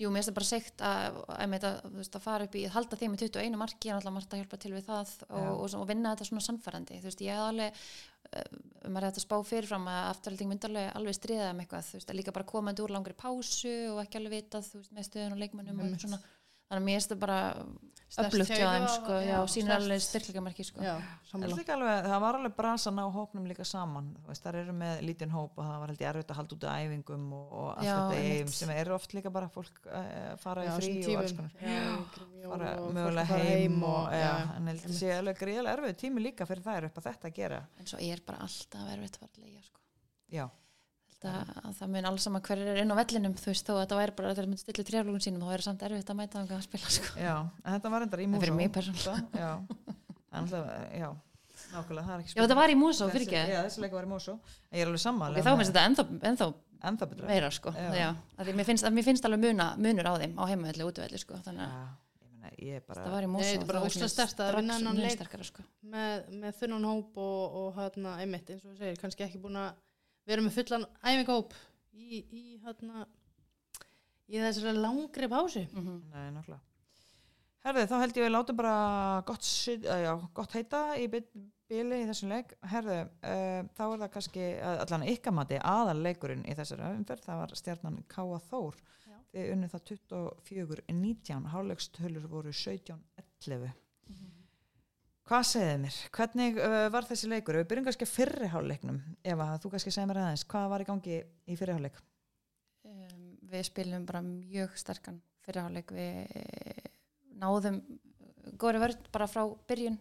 Jú. Mér finnst það bara segt að, að, að, fara upp í, að halda því með 21 marki, er alltaf margt að hjálpa til við það og, og, og, vinna þetta svona sannfærandi. Þú veist, ég hef alveg, uh, maður er þetta spá fyrirfram að afturhalding myndi alveg, stríða um eitthvað, þú veist, að líka bara komandi úr langri pásu og ekki alveg vitað, þú veist, með stöðun og leikmönnum og svona. Þannig að mér finnst það bara öflugt hjá þeim, sko, já, já, sínir alveg styrkleikamarki, sko. já, Það, alveg, það var alveg brasa að ná hópnum líka saman veist, það eru með lítinn hóp og það var held ég erfitt að halda út af æfingum og, og allt Já, þetta eigum sem eru oft líka bara fólk uh, fara Já, í frí og alls konar. Fara mögulega heim og, og- en held að sé alveg gríðarlega erfið tími líka fyrir þær upp að þetta að gera. En svo er bara alltaf erfitt að fara að leia, sko. Já, Það, að það mun alls saman hverjir er inn á vellinum þú veist þó að það væri bara að þeir myndi stilla treflugum sínum þá er samt erfitt að mæta þangað að spila sko. já, en þetta var endar í músó fyrir mig persónulega. Já, en það, já nákvæmlega, það er ekki Já þetta var í Músó, fyrir ekki Já, þessi leika var í músó en ég er alveg sammála okay, Þá minnst þetta ennþá, ennþá ennþá betra meira sko, Já. já, Af því mér finnst, að mér finnst alveg muna, munur á þeim á heimavelli og útvelli sko, þannig að Já, ég meina, ég bara það var í er að mun sterkara, sko. með, með þunnan hóp og, og hérna, einmitt, eins og þú segir, kannski ekki búin að vera með fullan æfingahóp í, í hérna í þessari langri pásu Mhm. Nei, náttúrulega. Herði, þá held ég við látum bara gott, eh, já, gott heita í bíli í þessum leik. Herði, uh, þá er það kannski að- allan ykkar mati aðal leikurinn í þessari umferð. Það var stjarnan Káa Þór. Já. Þið unnu það 24-19, hálfleikstölur voru 17-11. Hvað segðið mér? Hvernig uh, var þessi leikur? Við byrjum kannski að fyrri hálfleiknum. Eva, þú kannski segir mér aðeins. Hvað var í gangi í fyrri hálfleik? um, við spilum bara mjög sterkan fyrirháleik við eh, náðum góri vörð bara frá byrjun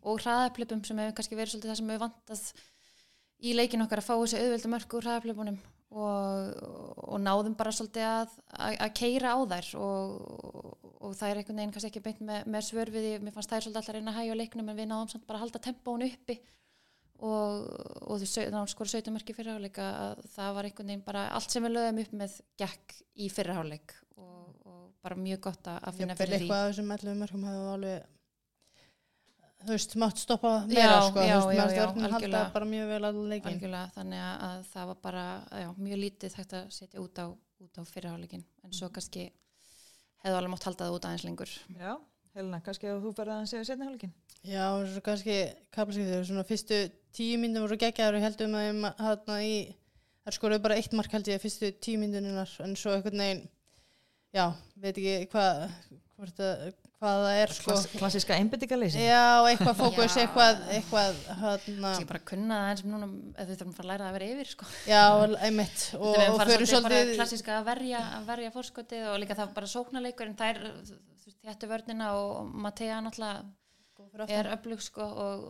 og hraðaplöpum sem hefur kannski verið svolítið það sem hefur vantað í leikin okkar að fá þessi auðvelda mörg úr hraðaplöpunum og, og náðum bara svolítið að, að, að keira á þær og, og það er einhvern veginn kannski ekki beint með, með svör við því, mér fannst þær svolítið alltaf reyna að hægja leiknum en við náðum samt bara að halda tempónu uppi. Og, og þú náðum skora 17 mörki fyrir hálfleik að það var einhvern veginn bara allt sem við lögum upp með gekk í fyrir hálfleik. Og, og bara mjög gott að finna Jafnvel fyrir því. eitthvað þessum 11 mörgum hefur alveg þú veist, mátt stoppa meira Já, sko, já, þú veist, já, stjórnum halda bara mjög vel allir leikin algjörlega þannig að- að það var bara já, mjög lítið hægt að setja út á, út á fyrirháleikin en svo kannski hefðu alveg mátt halda það út aðeins lengur. Já, Helena, kannski að þú verði að segja setni hálfleikin. Já, svo kannski kaplarskiptir, svona fyrstu tíu myndum voru geggjaður og heldum að hérna í, það skoruðu bara eitt mark held ég fyrstu tíu mynduninnar en svo einhvern veginn, já, veit ekki hvað, hvort að, hvað það er sko. Klass, klassiska einbyttingaleysi. Já, eitthvað fókus, Já. eitthvað, eitthvað, hérna, ég bara kunna það eins og núna við þurfum að fara að læra að vera yfir sko. já, einmitt og, og farið fyrir svolítið klassíska að verja, að verja fórskotið og líka það bara sóknarleikur en þær þjættu vörnina og Matea náttúrulega er öflug sko og,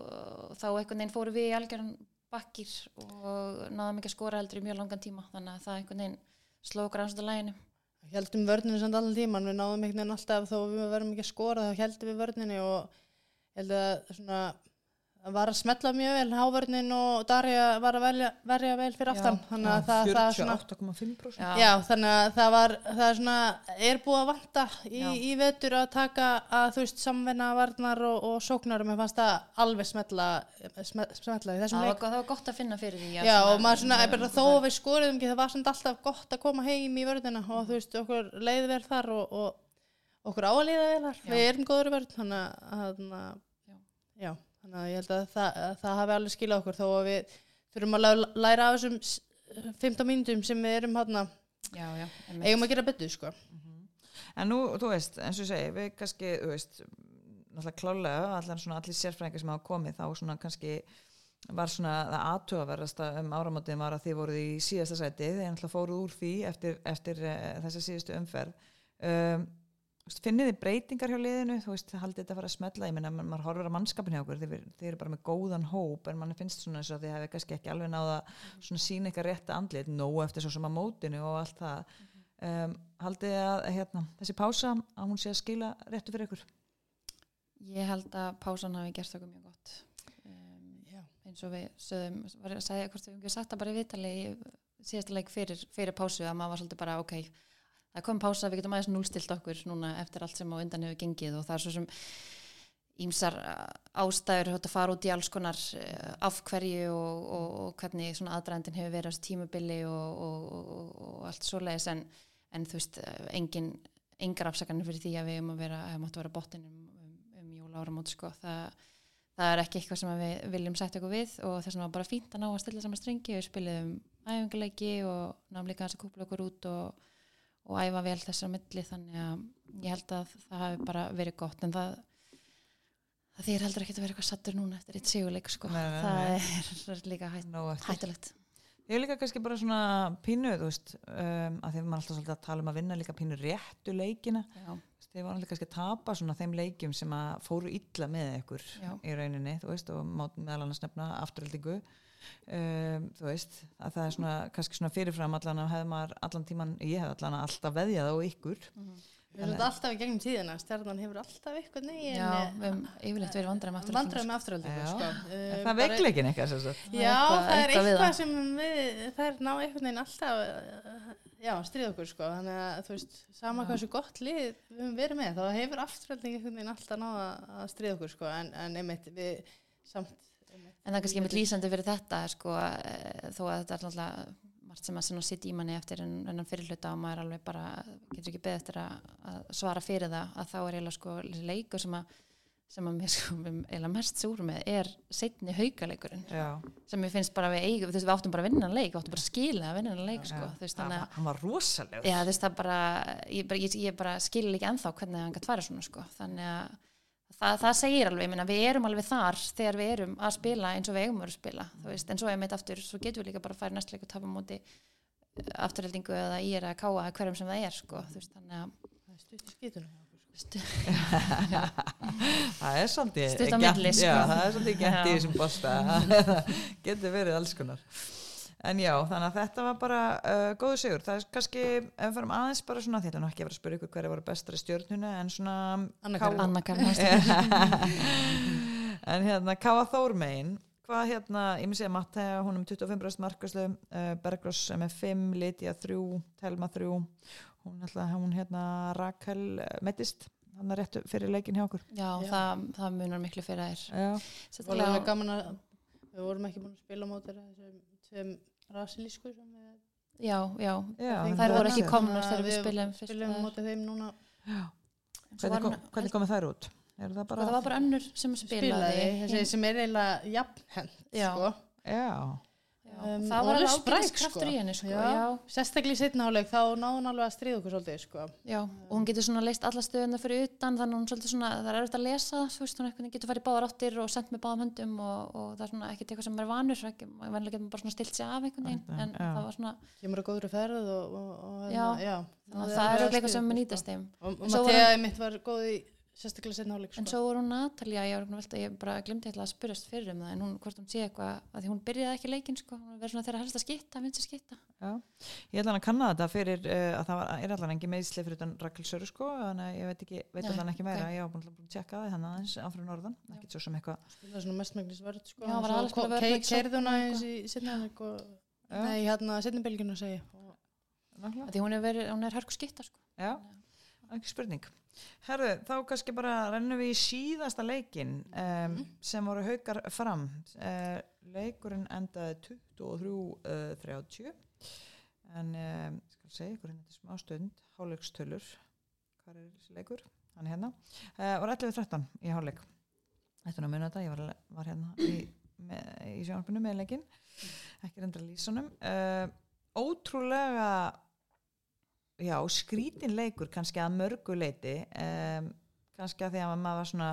og þá einhvern veginn fóru við í algjörn bakkir og náðum ekki að skora heldur í mjög langan tíma þannig að það einhvern veginn sló okkur aðeins út af læginu heldum vörninu samt allan tíman, við náðum einhvern veginn alltaf þó við verðum ekki að skora þá heldum við vörninu og held að svona það var að smetla mjög vel hávörnin og Darja var að velja, verja vel fyrir aftan þannig að það, það svona 48,5% Já. Já, þannig að það var, það er svona, er búið að vanta í, Já. í vetur að taka að þú veist samvinna varnar og, og sóknar og mér fannst það alveg smetla, smetla, smetla í þessum það var, leik. það var gott að finna fyrir því Já, og maður svona, ég bara þó að við skoriðum ekki, það var svona alltaf gott að koma heim í vörðina og þú veist, okkur leiði vel þar og, og okkur áliða vel þar, Já. við erum góður vörð, þannig að, þannig að, Já. Þannig að ég held að það, að það hafi alveg skilað okkur þó að við þurfum að læ- læra af þessum s- 15 mínútum sem við erum einmitt. eigum að gera betur, sko. En nú, þú veist, eins og ég segi, við kannski, þú veist, náttúrulega klálega, allir sérfræðingar sem hafa komið, þá svona kannski var svona það aðtöfaverðasta um áramótið var að þið voruð í síðasta sæti, þeir náttúrulega fóruð úr því eftir, eftir uh, þessa síðustu umferð. Um, finnið þið breytingar hjá liðinu, þú veist, haldið þetta að fara að smetla, ég menna, maður horfir að mannskapin hjá okkur, þið, þið eru bara með góðan hóp, en mann finnst svona eins og þið hefði kannski ekki alveg náða svona sína eitthvað rétta andlit, nóg eftir svo sem að mótinu og allt það. Um, haldið þið að hérna, þessi pása að hún sé að skila réttu fyrir ykkur? Ég held að pásan hafi gert okkur mjög gott. Um, eins og við sögðum, var að segja hvort við hefum ekki sagt það bara í viðtali í síðasta leik fyrir, fyrir pásu að maður var svolítið bara ok það kom pása, við getum aðeins núlstilt okkur núna eftir allt sem á undan hefur gengið og það er svo sem ímsar ástæður að fara út í alls konar eh, af hverju og, og, og hvernig svona aðdraðandin hefur verið á þessu tímabili og, og, og, og allt svoleiðis en, en þú veist, engin engar afsakarnir fyrir því að við um að vera, að máttu vera botnin um, um, um jóla áramót sko. það, það er ekki eitthvað sem við viljum setja okkur við og þess vegna var bara fínt að ná að stilla saman strengi við spiliðum æfingarleiki og náum líka að kúpla okkur út og, og æfa vel þessar milli þannig að ég held að það hafi bara verið gott en það það þýr heldur ekki að vera eitthvað sattur núna eftir eitt sigurleik sko. Nei, nei, það nei. er líka hætt, hættulegt Ég er líka kannski bara svona pínu, þú veist, um, að þegar maður alltaf svolítið að tala um að vinna líka pínu réttu leikina. Þeir var alltaf kannski að tapa svona þeim leikjum sem að fóru illa með ykkur Já. í rauninni, þú veist, og meðal annars nefna afturöldingu. Um, þú veist, að það er svona kannski svona fyrirfram allan að hefði maður allan tíman, ég hef allan alltaf veðjað á ykkur. Mhm. Við erum alltaf í gegnum tíðina, stjarnan hefur alltaf eitthvað negin Já, við höfum yfirleitt verið vandræðum aftur vandræði með afturhaldingu Já. sko. Um, það sagt? Það er Já, eitthvað- það er eitthvað eitthvað sem við, það er ná einhvern veginn alltaf uh, já, stríð okkur sko þannig að þú veist, sama hversu gott lið við höfum verið með, þá hefur afturhalding einhvern veginn alltaf náða að stríða okkur sko en, en einmitt við samt En það er kannski einmitt lýsandi fyrir þetta sko, eh, þó að þetta er alltaf margt sem að sitt í manni eftir en, en fyrir hluta og maður alveg bara getur ekki beðið eftir að, að svara fyrir það að þá er eiginlega sko leikur sem að sem að mér sko eiginlega mest súrum með er setni haukaleikurinn Já, sem ég finnst bara við eigum, þú veist við áttum bara að vinna hann leik, við áttum bara að skila að vinna hann leik sko, þú veist þannig að hann var rosalegur. Já, þú veist, það bara, ég ég, ég bara skilur ekki ennþá hvernig hann gætt fara svona, sko. Þannig að það, það segir alveg, ég meina, við erum alveg þar þegar við erum að spila eins og við eigum að spila, þú veist, en svo ég meit aftur, svo getum við líka bara að fara í næstu leik og tapa móti afturheldingu eða í er að káa hverjum sem það er, sko, veist, þannig að það stutt í skítunum hjá okkur, sko. Það er svolítið Stutt á gett- milli, sko. Já, það er svolítið gett í þessum bosta getur verið alls konar En já, þannig að þetta var bara uh, góðu sigur. Það er kannski, ef við farum aðeins bara svona, þetta er nú ekki að vera að spyrja ykkur hverja voru bestar í stjórnuna, en svona Anna Karl en hérna, Káa Þórmein hvað hérna, ég myndi segja Mattega hún er með 25% markvæslu uh, Bergros er með 5, Lydia 3 Telma 3 hún, alltaf, hún hérna Rakel uh, mettist hann er rétt fyrir leikin hjá okkur Já, Já. Það, það munar miklu fyrir þær. já, Það var alveg gaman að við vorum ekki búin að spila á móti þessum tveim rasilísku sem við Já, já, já þær voru ekki að þegar við spilum fyrst. spilum móti þeim núna En hvernig, kom, hvernig komið þær út? Það Sko, bara það var bara önnur sem spilaði. sem er eiginlega jafnhend Já. sko. já, Já, Um, það var alveg spræk, sko. henni sko, Já. já. sérstaklega í setna áleik þá náði hún alveg að stríða okkur svolítið sko. Já, og hún getur svona leist alla stöðuna fyrir utan þannig hún svolítið svona, það er erfitt að lesa þú veist, hún getur farið báðar áttir og sendt með báðum höndum og, og það er svona ekkert eitthvað sem er vanur ekki, venlega getur maður bara svona stilt sig af einhvern veginn en já. það var svona, kemur að góðri ferð og, og, og það er auðvitað eitthvað sem er nýtast þeim og, Mattea mitt var góð í sérstaklega setna áleik en sko. svo voru hún Natalia, ég, var að velta, ég bara glemdi eitthvað að spyrjast fyrir um það en hún, hvort hún sé eitthvað, að því hún byrjaði ekki leikinn sko, hún verður svona þeirra helst að skitta, vinst að skitta já. Ég ætla hann að kanna þetta fyrir uh, að það var, er allan engin meðsli fyrir utan Rakel Söru sko, þannig að ég veit ekki veit allan ekki meira, ok. ég var búin að tjekka það þannig aðeins áfram norðan, ekkert svo sem eitthvað. Spilaði svona mestmægnis að og og að og, að. Herðu, þá kannski bara rennum við í síðasta leikin um, sem voru haukar fram. Uh, leikurinn endaði 23-30 en um, skal segja ykkur hérna til smá stund, hálfleikstölur. Hvað er þessi leikur? Hann er hérna. Uh, var 11-13 í. Þetta er nú muni þetta, ég var, var hérna í, með, í sjónarpinu með leikin, ekki reyndra lýsunum. Uh, ótrúlega já, skrítin leikur kannski að mörgu leiti um, kannski að því að maður var svona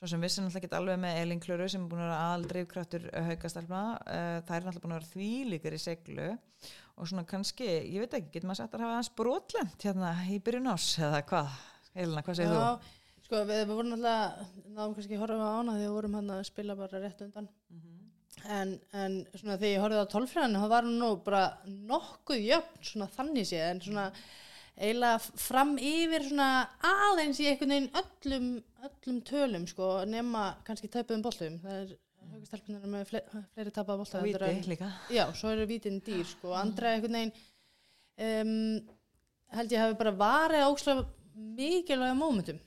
svo sem vissi náttúrulega ekki alveg með Elin Klöru sem er búin að vera aðaldreifkraftur haukastelpna uh, það er náttúrulega búin að vera þvílíkar í seglu og svona kannski, ég veit ekki, getur maður sagt að hafa aðeins brotlent hérna í byrjun ás eða hvað, Elina, hvað segir þú? Já, sko við, við vorum alltaf náðum kannski að horfa á ána því við vorum hann að spila bara rétt undan en, en svona þegar ég horfið á tólfræðinu þá var hann nú bara nokkuð jöfn svona þannig séð en svona eiginlega fram yfir svona aðeins í einhvern veginn öllum, öllum tölum sko nema kannski tæpuðum boltum það er haugustelpunar með fle fleiri bolta heldur Víti en- líka Já, svo eru vítin dýr sko. Andra einhvern veginn um, held ég hafi bara varið ókslega mikilvæga mómentum.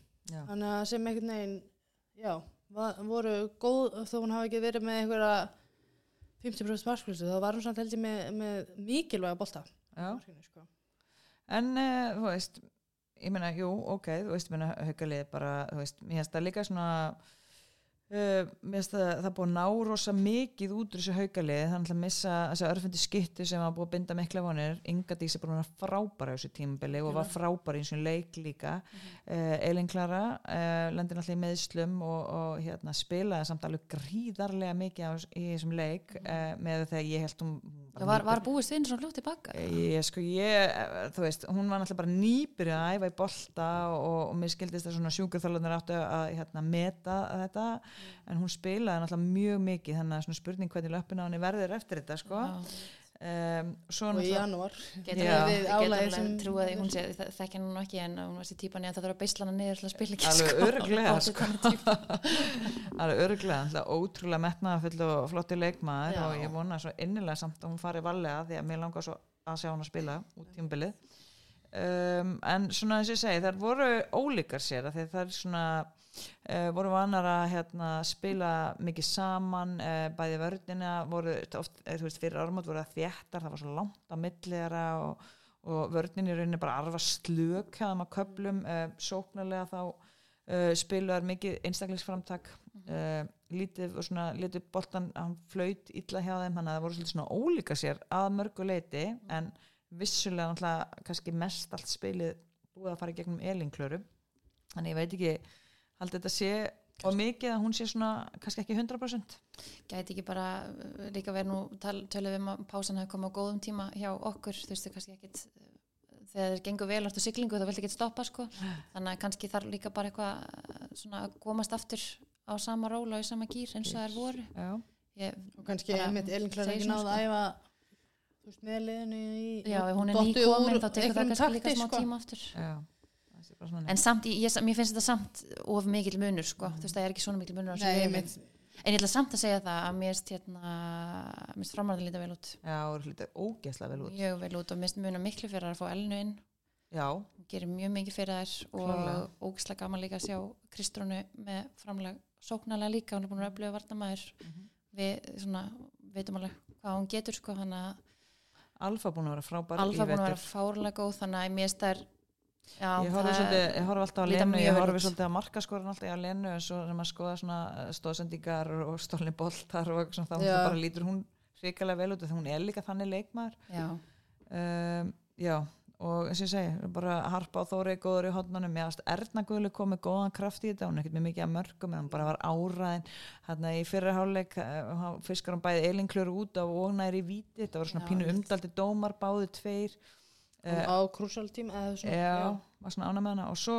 Þannig að sem einhvern veginn, já, va- voru góð, þó hún hafi ekki verið með einhverja 50% marskvöldu, þá var hún samt held ég með, með mikilvæga bolta. Markinu, sko. En uh, þú veist, ég meina, jú, ok, þú veist, ég meina, haukalið bara, þú veist, mér finnst það líka svona, uh, það, það er búið að ná rosa mikið út úr þessu haukalið, þannig að missa þessu örfundi skittu sem var búið að binda mikla vonir, Inga Dís er búin að frábæra þessu tímabili og var frábæra í þessu leik líka, uh, Elin Klara, uh, lendir náttúrulega í meðslum og, og hérna, spilaði samt alveg gríðarlega mikið á, í þessum leik uh, með þegar ég held hún Já, var, var búist við svona fljótt tilbaka Ég, sko, ég, eh, þú veist, hún var náttúrulega bara nýbyrjuð að æfa í bolta og, og mér skildist að svona sjúkurþálunar áttu að hérna, meta þetta en hún spilaði náttúrulega mjög mikið þannig að svona spurning hvernig löppin á henni verður eftir þetta sko. Já. Um, svo og í janúar Getur við alveg sem- trúið því, hún sé, þe- þekki hann ekki en hún var sér típan í að það þarf að beisla hana niður til að spila ekki Alveg sko. Bótið sko. alveg örglega, alltaf ótrúlega metnaðafull og flotti leikmaður Já. og ég vona svo innilega samt að hún fari varlega því að mér langar svo að sjá hún að spila út tímabilið um, en svona eins og ég segi, þær voru ólíkar sér að það er svona uh, voru vanar að hérna, spila mikið saman uh, bæði vörnina voru oft, eh, þú veist, fyrir ármátt voru það þéttar það var svo langt á millera og, og vörnin í rauninni bara arfa slök að köplum uh, sóknarlega þá spiluðar mikið einstaklingsframtak. Uh, lítið svona lítið boltan, hann flaut illa hjá þeim þannig að það voru svolítið svona ólíka sér að mörgu leiti en vissulega náttúrulega kannski mest allt spilið búið að fara í gegnum elinklöru. Þannig ég veit ekki haldið þetta sé og mikið að hún sé svona kannski ekki 100% Gæti ekki bara uh, líka verið nú tölum við um að pásan hefur komið á góðum tíma hjá okkur, þú veist, þau kannski ekkit uh, þegar þeir gengur vel aftur siglingu þá viltu ekki stoppa sko, þannig að kannski þarf líka bara eitthvað uh, svona að komast aftur á sama róla og í sama gýr eins og þær voru. Já, ég, og kannski einmitt Elin Klara segir ekki svona, náða að æfa þú veist, með liðinu í já, hún er dottið nýkomin úr þá tekur það kannski líka smá sko. tíma aftur. Já Það sé bara svona en samt, ég, ég, mér finnst þetta samt of mikill munur sko, þú veist, það er ekki svona mikill munur Nei, liðum. einmitt, en ég ætla samt að segja það að mér finnst hérna, framræðin líta vel út. Já, það hlutið ógeðslega vel út. Mjög vel út og mér finnst muna miklu fyrir að fá Elnu inn. Já, gerir mjög mikið fyrir þær og ógislega gaman líka að sjá Kristrúnu með framlega sóknarlega líka, hún er búin að upplifa varnamæður Mhm. við svona, veitum alveg hvað hún getur sko, hann að Alfa búin að vera frábær Alfa búin að vera fárlega góð þannig að mér finnst þær já, Ég horfi, alltaf á líta Lenu, mjög ég horfi svolítið á markaskorin alltaf á Lenu en svo þegar maður skoða svona stóðsendingar og stólni boltar og eitthvað þá bara lítur hún hrikalega vel út þegar hún er líka þannig leikmaður. Já, um, Já, og eins og ég segi bara harpa á Þóri góður í hodnunum ég aðast Erna Guðlu kom með góðan kraft í þetta hún er ekkert með mikið að mörgum en hún bara var áræðin. Hérna í fyrra hálfleik uh, fiskar hún bæði eilinklur út á og næri í víti, þetta var svona Já, pínu umdaldi dómar báðu tveir á krúsal tím eða svona, já, var svona ána með hana. Og svo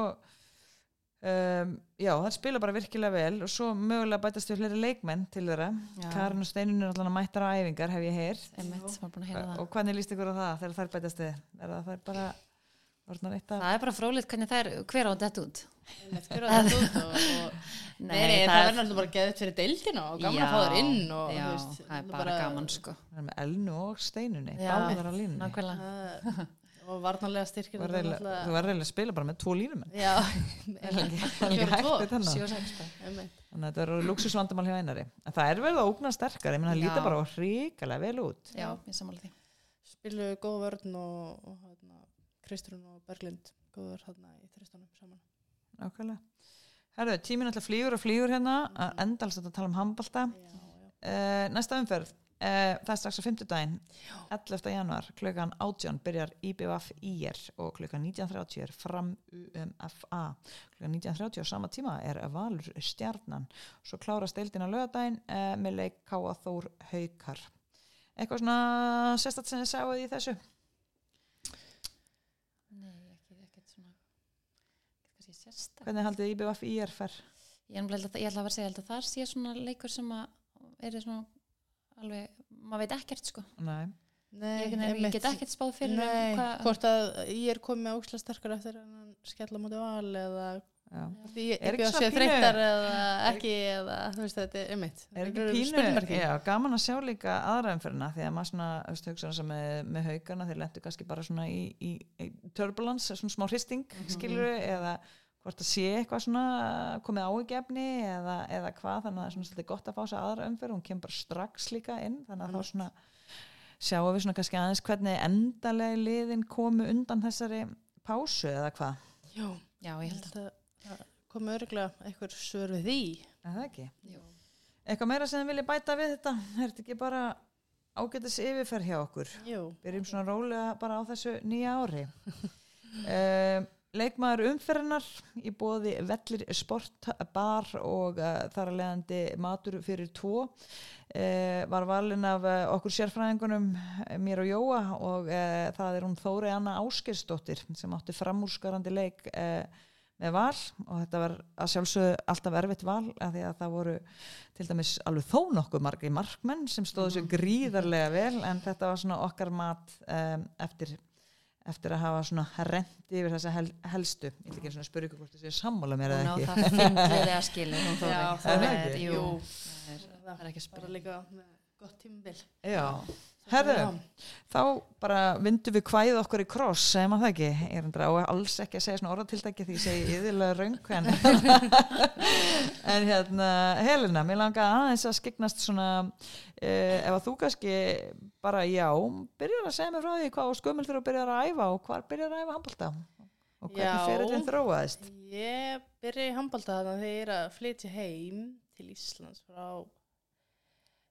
um, já, það spila bara virkilega vel og svo mögulega bætast við fleiri leikmenn til þeirra. Já. Karin og Steinun er alltaf mættar á æfingar hef ég heyrt. Það. Og hvernig líst ykkur á það þegar þær bætast við? Er það bara það er bara frólitt hvernig þær, hver á þetta út. Hver var þetta út og, og Nei, nei, það verður náttúrulega bara geðið fyrir deildina og gaman að fá þér inn og já, veist, það er bara, gaman sko. Það er með Elnu og Steinunni, Já, báðar á línunni. Og varnarlega styrkir Þú verður eiginlega- þú verður eiginlega að spila bara með tvo línumenn. já. Einmitt. Þannig að þetta eru luxusvandamál hjá einari. En það er verið að ógna sterkar, ég meina það Já. líta bara hrikalega vel út. já, ég samála því spilu góð vörn og, og hérna, Kristrún og Berglind góður hérna í þristunum saman Nákvæmlega. Herðu, tíminn alltaf flýgur og flýgur hérna, að endalst að tala um handbalta. já, já. Uh, næsta umferð, uh, það er strax á 50 daginn, 11. januar, klukkan 18 byrjar IBVF IR og klukkan 19.30 er fram UMFA. Klukkan 19.30 á sama tíma er Valur Stjarnan. Svo klárast deildin á lögadaginn uh, með leik Káa Þór Haukar. Eitthvað svona sérstætt sem þið sáuð í þessu? nei, ekki, ekki svona kannski sérstak Hvernig haldið IBVF IR fer? ég, ætla að vera að segja að það sé svona leikur sem að er svona alveg, maður veit ekkert sko. Nei. Nei, ég, ég, get ekkert spáð fyrir Nei, um hvað hvort að ég er komið með óksla sterkar eftir en skella mútið val eða ég Er ekki ekki að svo sé pínu- þreyttar eða ekki eða þú veist þetta er einmitt Er ekki pínu, já, gaman að sjá líka aðra umferðina því að maður svona, þú veist, hugsa þess að með, með haugana þeir lendu kannski bara svona í, í, í turbulence, svona smá hristing Mhm. skilur eða hvort að sé eitthvað svona komið áhugjefni eða, eða hvað, þannig að það er svona svolítið gott að fá sér aðra umferð, hún kemur bara strax líka inn, þannig að þá svona sjáum við svona kannski aðeins hvernig endalegi liðin komu undan þessari pásu eða hvað, Já, já, ég held að að það komi örgulega einhver svör við því. Er það ekki? Jú. Eitthvað meira sem þið viljið bæta við þetta, er þetta ekki bara ágætis yfirferð hjá okkur? Jú, byrjum svona rólega bara á þessu nýja ári. Um, leikmaður umferðinar í bóði vellir sportbar og uh, þar að leiðandi matur fyrir tvo. Uh, var valin af uh, okkur sérfræðingunum mér og Jóa og það er hún Þóri Anna Áskersdóttir sem átti framúrskarandi leik með val og þetta var að sjálfsögðu alltaf erfitt val af því að það voru til dæmis alveg þó nokkuð margi markmenn sem stóðu sér gríðarlega vel en þetta var svona okkar mat um, eftir, eftir að hafa svona rendi yfir þessa hel, helstu. Ég ætla ekki svona að spyrja ykkur hvort þið séu sammála mér eða ekki. það fengliði að skilja það það er, ekki. það er, er ekki spyrja. Líka gott tímabil. Já, herðu þá bara vindum við kvæð okkur í kross, segir maður það ekki ég er endur á alls ekki að segja svona orðatiltæki því ég segi yðurlega raung en, en hérna Helena, mér langa aðeins að skiknast svona eh, ef að þú kannski bara já, byrjar að segja mér frá því hvað skömmul fyrir að byrja að æfa og hvar byrjar að æfa handbólta og hvernig fyrir þetta þróaðist? Ég byrja í handbalta þannig að þegar er að flytja heim til Íslands frá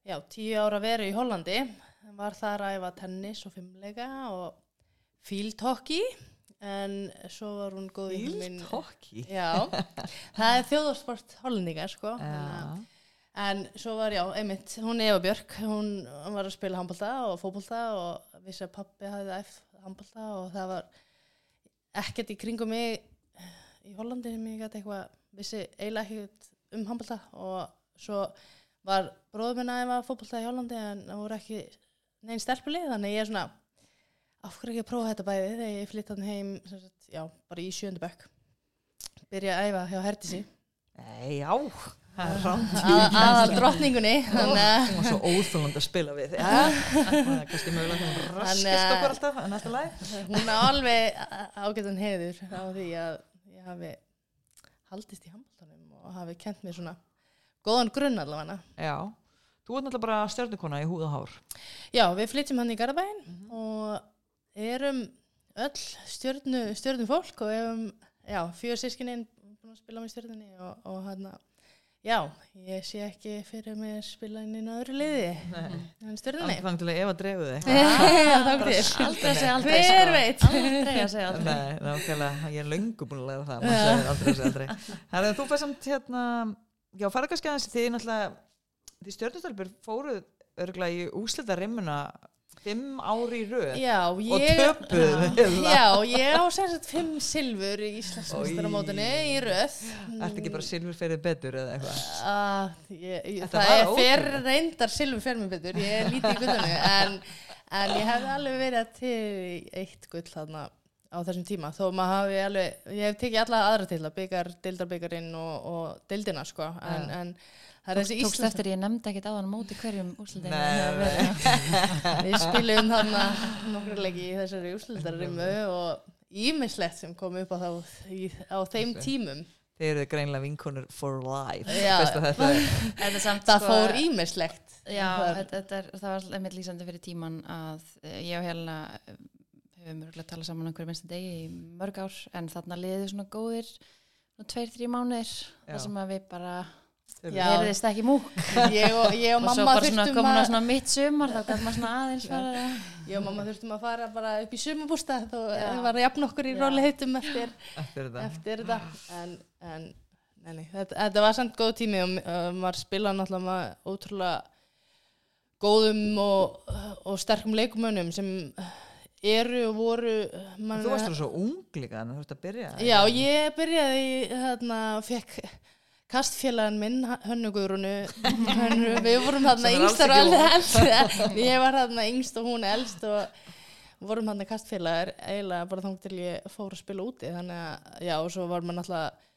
já, tíu ára veru í Hollandi var þar að æfa tennis og fimmleika og hockey en svo var hún góð hockey Já, það er þjóðarsport hollendinga sko. Já, En svo var, já, einmitt, hún Eva Björk, hún var að spila handbalta og fótbolta og vissi að pappi hafði æft handbalta og það var ekkert í kringum mig í Hollandi sem ég gæti eitthvað, vissi eiginlega ekkert um handbalta og svo var bróður minn að æfa fótbolta í Hollandi en það voru ekki neinn stelpulið þannig ég er svona, af hverju ekki að prófa þetta bæði? Þegar ég flytt hann heim, sagt, já, bara í sjöndu bekk, byrja að æfa hjá Herdísi, Nei, já. Það er að- drottningunni, þannig að hún var svo óþúland að spila við. Það er kannski mögulega hún raskist okkur alltaf að næsta læg Hún á alveg ágættan heiður á því að ég hafi haldist í handbóltanum og hafi kent mér svona góðan grunn allavega. já, þú ert náttúrulega bara stjörnukona í húð og hár. Já, við flytjum hann í Garabæin og erum öll stjörnu fólk og erum, já, fjör sískininn að spila með stjörnunni og, og hann já, ég sé ekki fyrir mig að spila inn í öðru liði en stjörnunni. þannig að Eva drefu þig. Já, Bara til. aldrei að segja aldrei Hver veit? aldrei. Að segja aldrei. Nei, nákvæmlega, ég er löngu búin að læra það maður segir aldrei að segja aldrei. Herðu, þú fær samt hérna já, fara kannski aðeins því náttúrulega því stjörnustelpur fóruð örgulega í úslita rimmuna fimm ári í Já, og töpuð Já, ég á sagt fimm silfur í Íslandsmeistaramótinu í röð. Ertu ekki bara silfur fyrir betur eða eitthvað? Uh, Þetta það er ótrúlegt. reyndar silfur fer mér betur, ég er lítið í gullinu, en, en ég hefði alveg verið til eitt gull þarna á þessum tíma, þó maður hafi alveg, ég hef tekið alla aðra til að byggar, deildarbyggarinn og, og deildina, sko, en, en það er þessi tókst Íslands... eftir ég nefndi ekkit á móti hverjum Nei, Við spilum þarna nokkur leiki í þessari úrslutarimmu og ímislegt sem kom upp á, þá, í, á þeim tímum. Þeir eru greinlega vinkonur for life þetta þetta samt Það sko, fór ímislegt. já, þetta, þetta er, það var einmitt lýsandi fyrir tíman að eh, ég og Helena eh, höfum mörgulega talað saman einhverjum minnstu degi í mörg ár en þarna liðu svona góðir tveir, þrjú mánuðir Já. þar sem að við bara Þeir Já. heyrðist ekki múk. Ég og, ég og og svo mamma bara svona þurftum að svona mitt sumar þá gæti maður svona aðeins fara Ég og mamma þurftum að fara bara upp í sumabústað og Já. það var að jafna okkur í róli heitum eftir, Eftir þetta. eftir þetta. En, en nei, nei, þetta, þetta var samt góð tími og uh, maður spilaði náttúrulega ótrúlega góðum og, og sterkum leikumönnum sem eru og voru man, Þú varst alveg svo ung líka en þú ert að byrja. Já, ég byrjaði í þarna, fekk kastfélagan minn, Hönnu Guðrúnu Hönnu, við vorum þarna er alls og ekki elst ég var þarna yngst og hún elst og vorum þarna kastfélagar eiginlega bara þá til ég fór að spila úti. Þannig að, já, og svo var maður náttúrulega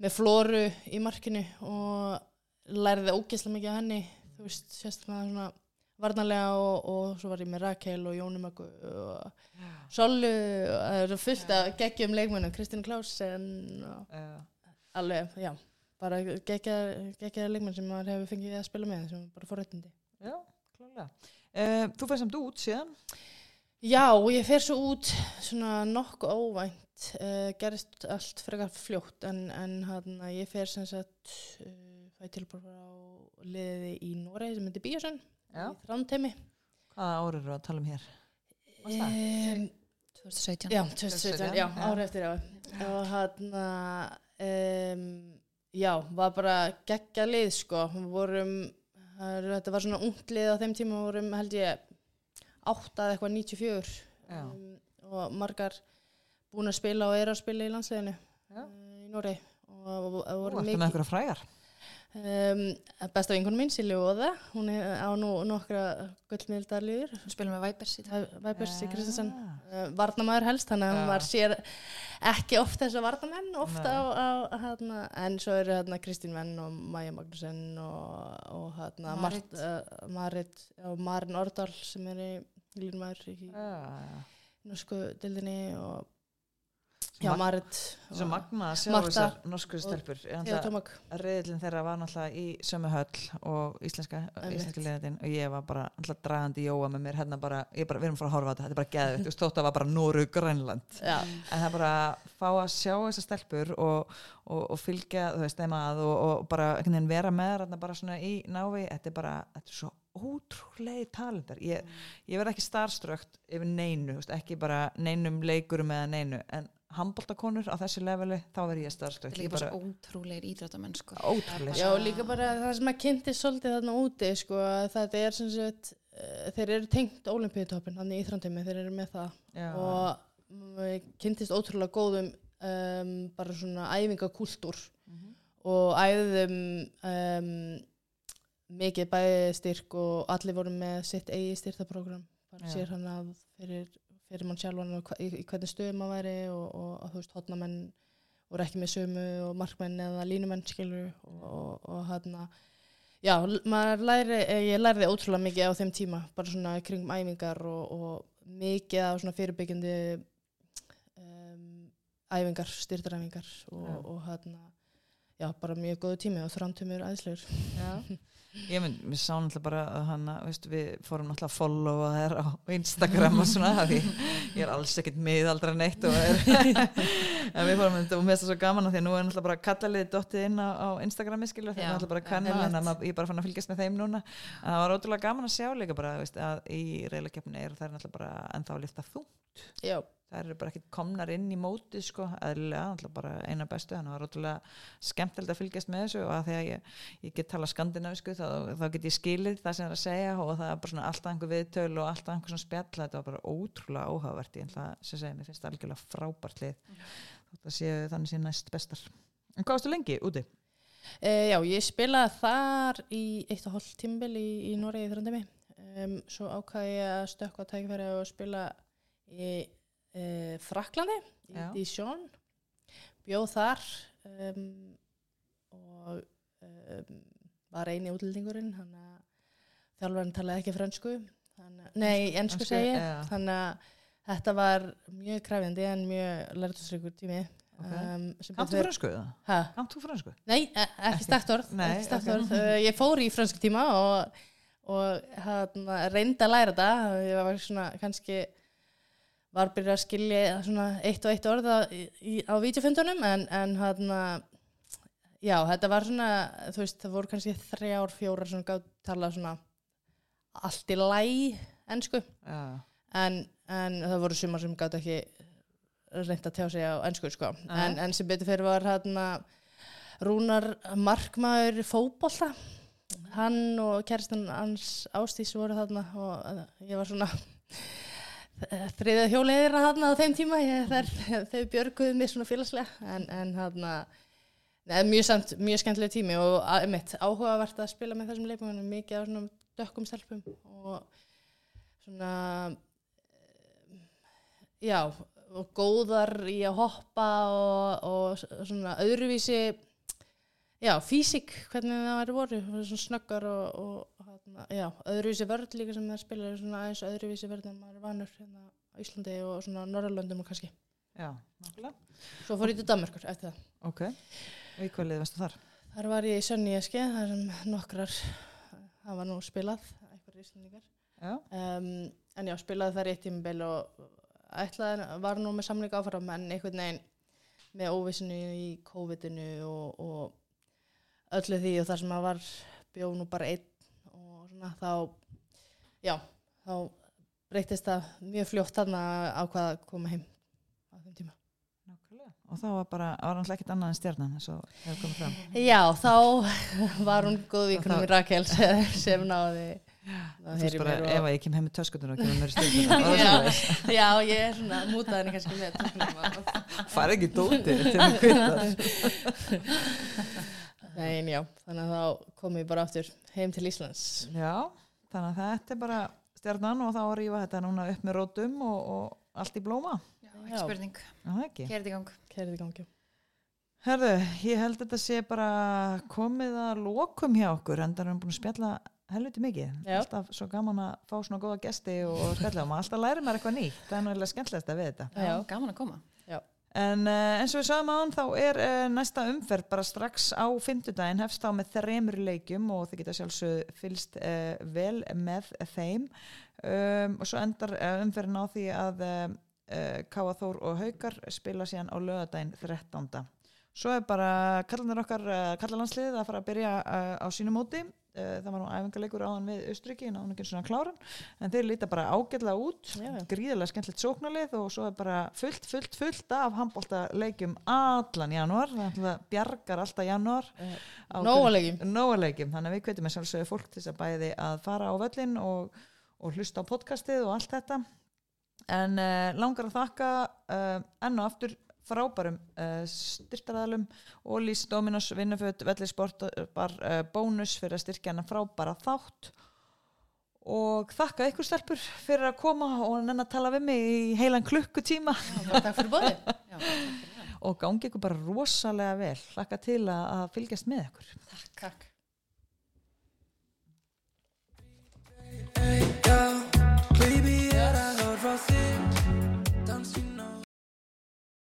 með flóru í markinu og lærði ógeðslega mikið af henni. Þú veist, sérstaklega svona varnarlega og, og svo var ég með Rakel og Jónumöggu og Sollu og það eru fullt af geggjum leikmennum, Kristín Klausen og Já. alveg, já bara geggjaða leikmenn sem maður hefur fengið að spila með sem bara forréttindi Já, klálega. Uh, þú fær samt út síðan? Já, ég fer svo út svona nokkuð óvænt uh, gerist allt frekar fljótt en, en hann ég fer sem sagt uh, fæ tilbúr á liði í Noregi sem heitir Já. í Þrándheimi Hvaða árið eru að tala um hér? Um, 2017 Já, 2017, já, Já. ára eftir já. og hann um, já, var bara geggja lið sko, vorum það- þetta var svona ungt lið á þeim tíma vorum held ég átta eða eitthvað 94 Já. um, og margar búin að spila og eru að spila í landsliðinu Já. uh, í Nóri og, og, og Þú voru frægar um, besta vinkunum mín, Silju Óða hún er á nú nokkra gullmiðldalíður Við spilum með Vipers í. Væpers í Kristinsson uh, varnamæður helst, þannig að Já. maður sér ekki oft þess að varnamenn ofta á, á hérna, en svo eru hérna Kristín Venn og Maja Magnúsen og, og hérna Marit. Mart, uh, Marit og Marin Ordal sem er í línumæður í já. norsku dildinni og já, Ma- Marit Svo magna að sjá Marta þessar norsku stelpur. Reyðlinn þeirra var náttúrulega í sömu höll og íslenska, og ég var bara náttúrulega dragandi jóa með mér. Hérna bara, ég bara, við erum frá að horfa á þetta þetta er bara geðvitt, þú veist, þótt að var bara Nóru Grænland. Já, en það bara fá að sjá þessar stelpur og, og, og fylgja þú veist, þeim að og, og bara vera með þarna bara svona í návi. Þetta er bara, þetta er svo ótrúlegi talentar. Ég, ég verð ekki starströkt yfir neinu, ekki bara neinum leikurum eða neinu, en handbóltakonur á þessu leveli, þá verð ég er ég líka bara ótrúlegir íþróttamenn sko. ótrúlega Já, líka bara það sem að kynnti svolítið þarna úti, sko, að þetta er sem sagt, uh, þeir eru tengt olimpíutoppin, hann í Íþrandimi, þeir eru með það Já. og mm, kynntist ótrúlega góðum um, bara svona æfingakúltúr Mhm. og æðum um, mikið bæði styrk og allir voru með sitt eigi styrtaprogram, sér hann að fyrir, fyrir mann sjálfan og í, í hvernig stöðum maður væri og, og að þú veist, hotnamenn voru ekki með sömu og markmenn eða línumenn skilur og, og, og hann já, læri, eh, ég lærði ótrúlega mikið á þeim tíma, bara svona kringum æfingar og, og mikið á svona fyrirbyggjandi um, æfingar, styrtaræfingar og, hann já, bara mjög góðu tími og þrántumur æðislegur Já. Ég mynd, við sáum náttúrulega bara að hana, veist, við fórum náttúrulega að followa þær á Instagram og svona því ég er alls ekkert miðaldra neitt og er við fórum þetta og mér finnst það svo gaman af því að nú er náttúrulega bara kallaliði dottið inn á, á Instagrami skilur þetta er Já, náttúrulega bara já, kanna en maður- ég er bara fann að fylgjast með þeim núna. En það var ótrúlega gaman að sjá líka bara veist, að í reylakeppni er það náttúrulega bara ennþá að lifta þú já, það eru bara ekki komnar inn í móti sko, eðlilega, bara eina bestu þannig að það var ótrúlega skemmtilegt að fylgjast með þessu og að því að ég, ég get tala skandinavisku þá, þá get ég skilið það sem það er að segja og það er bara svona alltaf einhver viðtöl og alltaf einhver svona spjall þetta var bara ótrúlega óhagvert ég segja, mér finnst það algjörlega frábært lið þótt að séu þannig sé næst bestar En hvað varstu lengi úti? e, já, ég spilaði þar í eitt og hálf tímbil í, í Noregi þrjóndemi um, svo ákvaði ég að stökkva tækifæri og spila í e, Fraklandi í. Dijon bjóð þar um, og um, var eini útlendingurinn hann að þjálfarinn talaði ekki þannig, nei, Ensku, segi já. þannig að þetta var mjög kræfjandi en mjög lærtusreikur tími Ok. um, Kannt þú fransku eða? Ha? Kannt þú fransku? Nei, e ekki Nei, ekki stakt ok. orð. Uh, ég fór í fransku tíma og, og hérna, reyndi að læra þetta ég var svona kannski var byrjað að skilja svona eitt og eitt orð á, vídeofundunum en, en hérna já, þetta var svona, þú veist, það voru kannski þrjár, fjórar sem gátt tala svona allt í læ ensku, Já, en, en það voru sumar sem gátt ekki reynd að tjá sig á ensku sko. Nei. en, en sem betur fyrir var hérna Rúnar markmaður fótbolta hann og kerstin hans Ástís voru þarna og uh, ég var svona þriðið hjóliðir þarna á þeim tíma ég, þær, þau björguðu mig svona félagslega en, en þarna neð, mjög, samt, mjög skemmtileg tími og að, mitt, áhugavert að spila með þessum leikmennum mikið á svona dökkum stelpum og svona eh, já og góðar í að hoppa og, og svona öðruvísi já, físik hvernig það væri voru, svona snöggar og, og hana, já, öðruvísi vörð líka sem það spila svona aðeins öðruvísi vörð en maður er vanur hérna á Íslandi og svona Norrlöndum og kannski. Já, nákvæmlega. Svo fór ég til Danmörkur eftir það. Ok, og í hvað liði varstu þar? þar var ég í Sönni Eski þar sem nokkrar var nú spilað einhverjir íslendingar. Já, um, en já, spilaði þar í eitt tímabil og ætlaði, var nú með samleika áfram en einhvern veginn með óvissinu í COVID-inu og, og öllu því og þar sem að var bjóð nú bara einn svona þá já, þá breytist það mjög fljótt þarna á hvað að koma heim á þeim tíma. nákvæmlega. Og þá var bara, var hann ekkert annað en stjarnan eins og hefur komið fram? Já, þá var hún góð vikunum í Rakel sem, náði þú veist bara ef að ég kem heim með töskutur og kemur mér stundina já, já, ég er svona mútaðinni kannski með töflum fara ekki dóti til að kvittar Nei, já, þannig að þá kom ég bara aftur heim til Íslands. Já, þannig að þetta er bara stjarnan og þá að rífa þetta núna upp með rótum og, og allt í blóma. Já, ekki Já. spurning, Já, kerið í gang. Kærið í gangi Herðu, ég held að þetta sé bara komið að lokum hjá okkur en það erum búin að spjalla helviti mikið. Já. alltaf svo gaman að fá svona góða gesti og spjalla og maður alltaf læri maður eitthvað nýtt. Það er náttúrulega skemmtilegast að við þetta Já, Já. gaman að koma en uh, eins og við sagðum án þá er uh, næsta umferð bara strax á fimmtudaginn hefst á með þremur leikjum og þið geta sjálfsög fylst uh, vel með þeim um, og svo endar umferðin á því að uh, uh, Káa Þór og Haukar spila síðan á lögadaginn 13. Svo er bara kallanir okkar kallalandsliðið að fara að byrja á sínu móti það var nú æfingarleikur áðan við Austriki náðan ekki svona kláran. En þeir líta bara ágætlega út já. gríðarlega skemmtilegt sóknarlið og svo er bara fullt, fullt, fullt af handbólta leikjum allan janúar. Það bjargar alltaf janúar. Á Nóa leikjum. Nóa leikjum, þannig að við kveitum með sjálfsögðu fólk til þess að bæði að fara á völlin og, og hlusta á podcastið og allt þetta. En uh, langar að þakka uh, enn og aftur frábærum uh, styrtaræðalum Ólís, Dominos, Vinnuföt, Vellisport bar uh, bónus fyrir að styrkja hennar frábæra þátt og þakka ykkur stelpur fyrir að koma og nenn að tala við mig í heilan klukkutíma og gangi ykkur bara rosalega vel hlakka til að, að fylgjast með ykkur Takk, takk.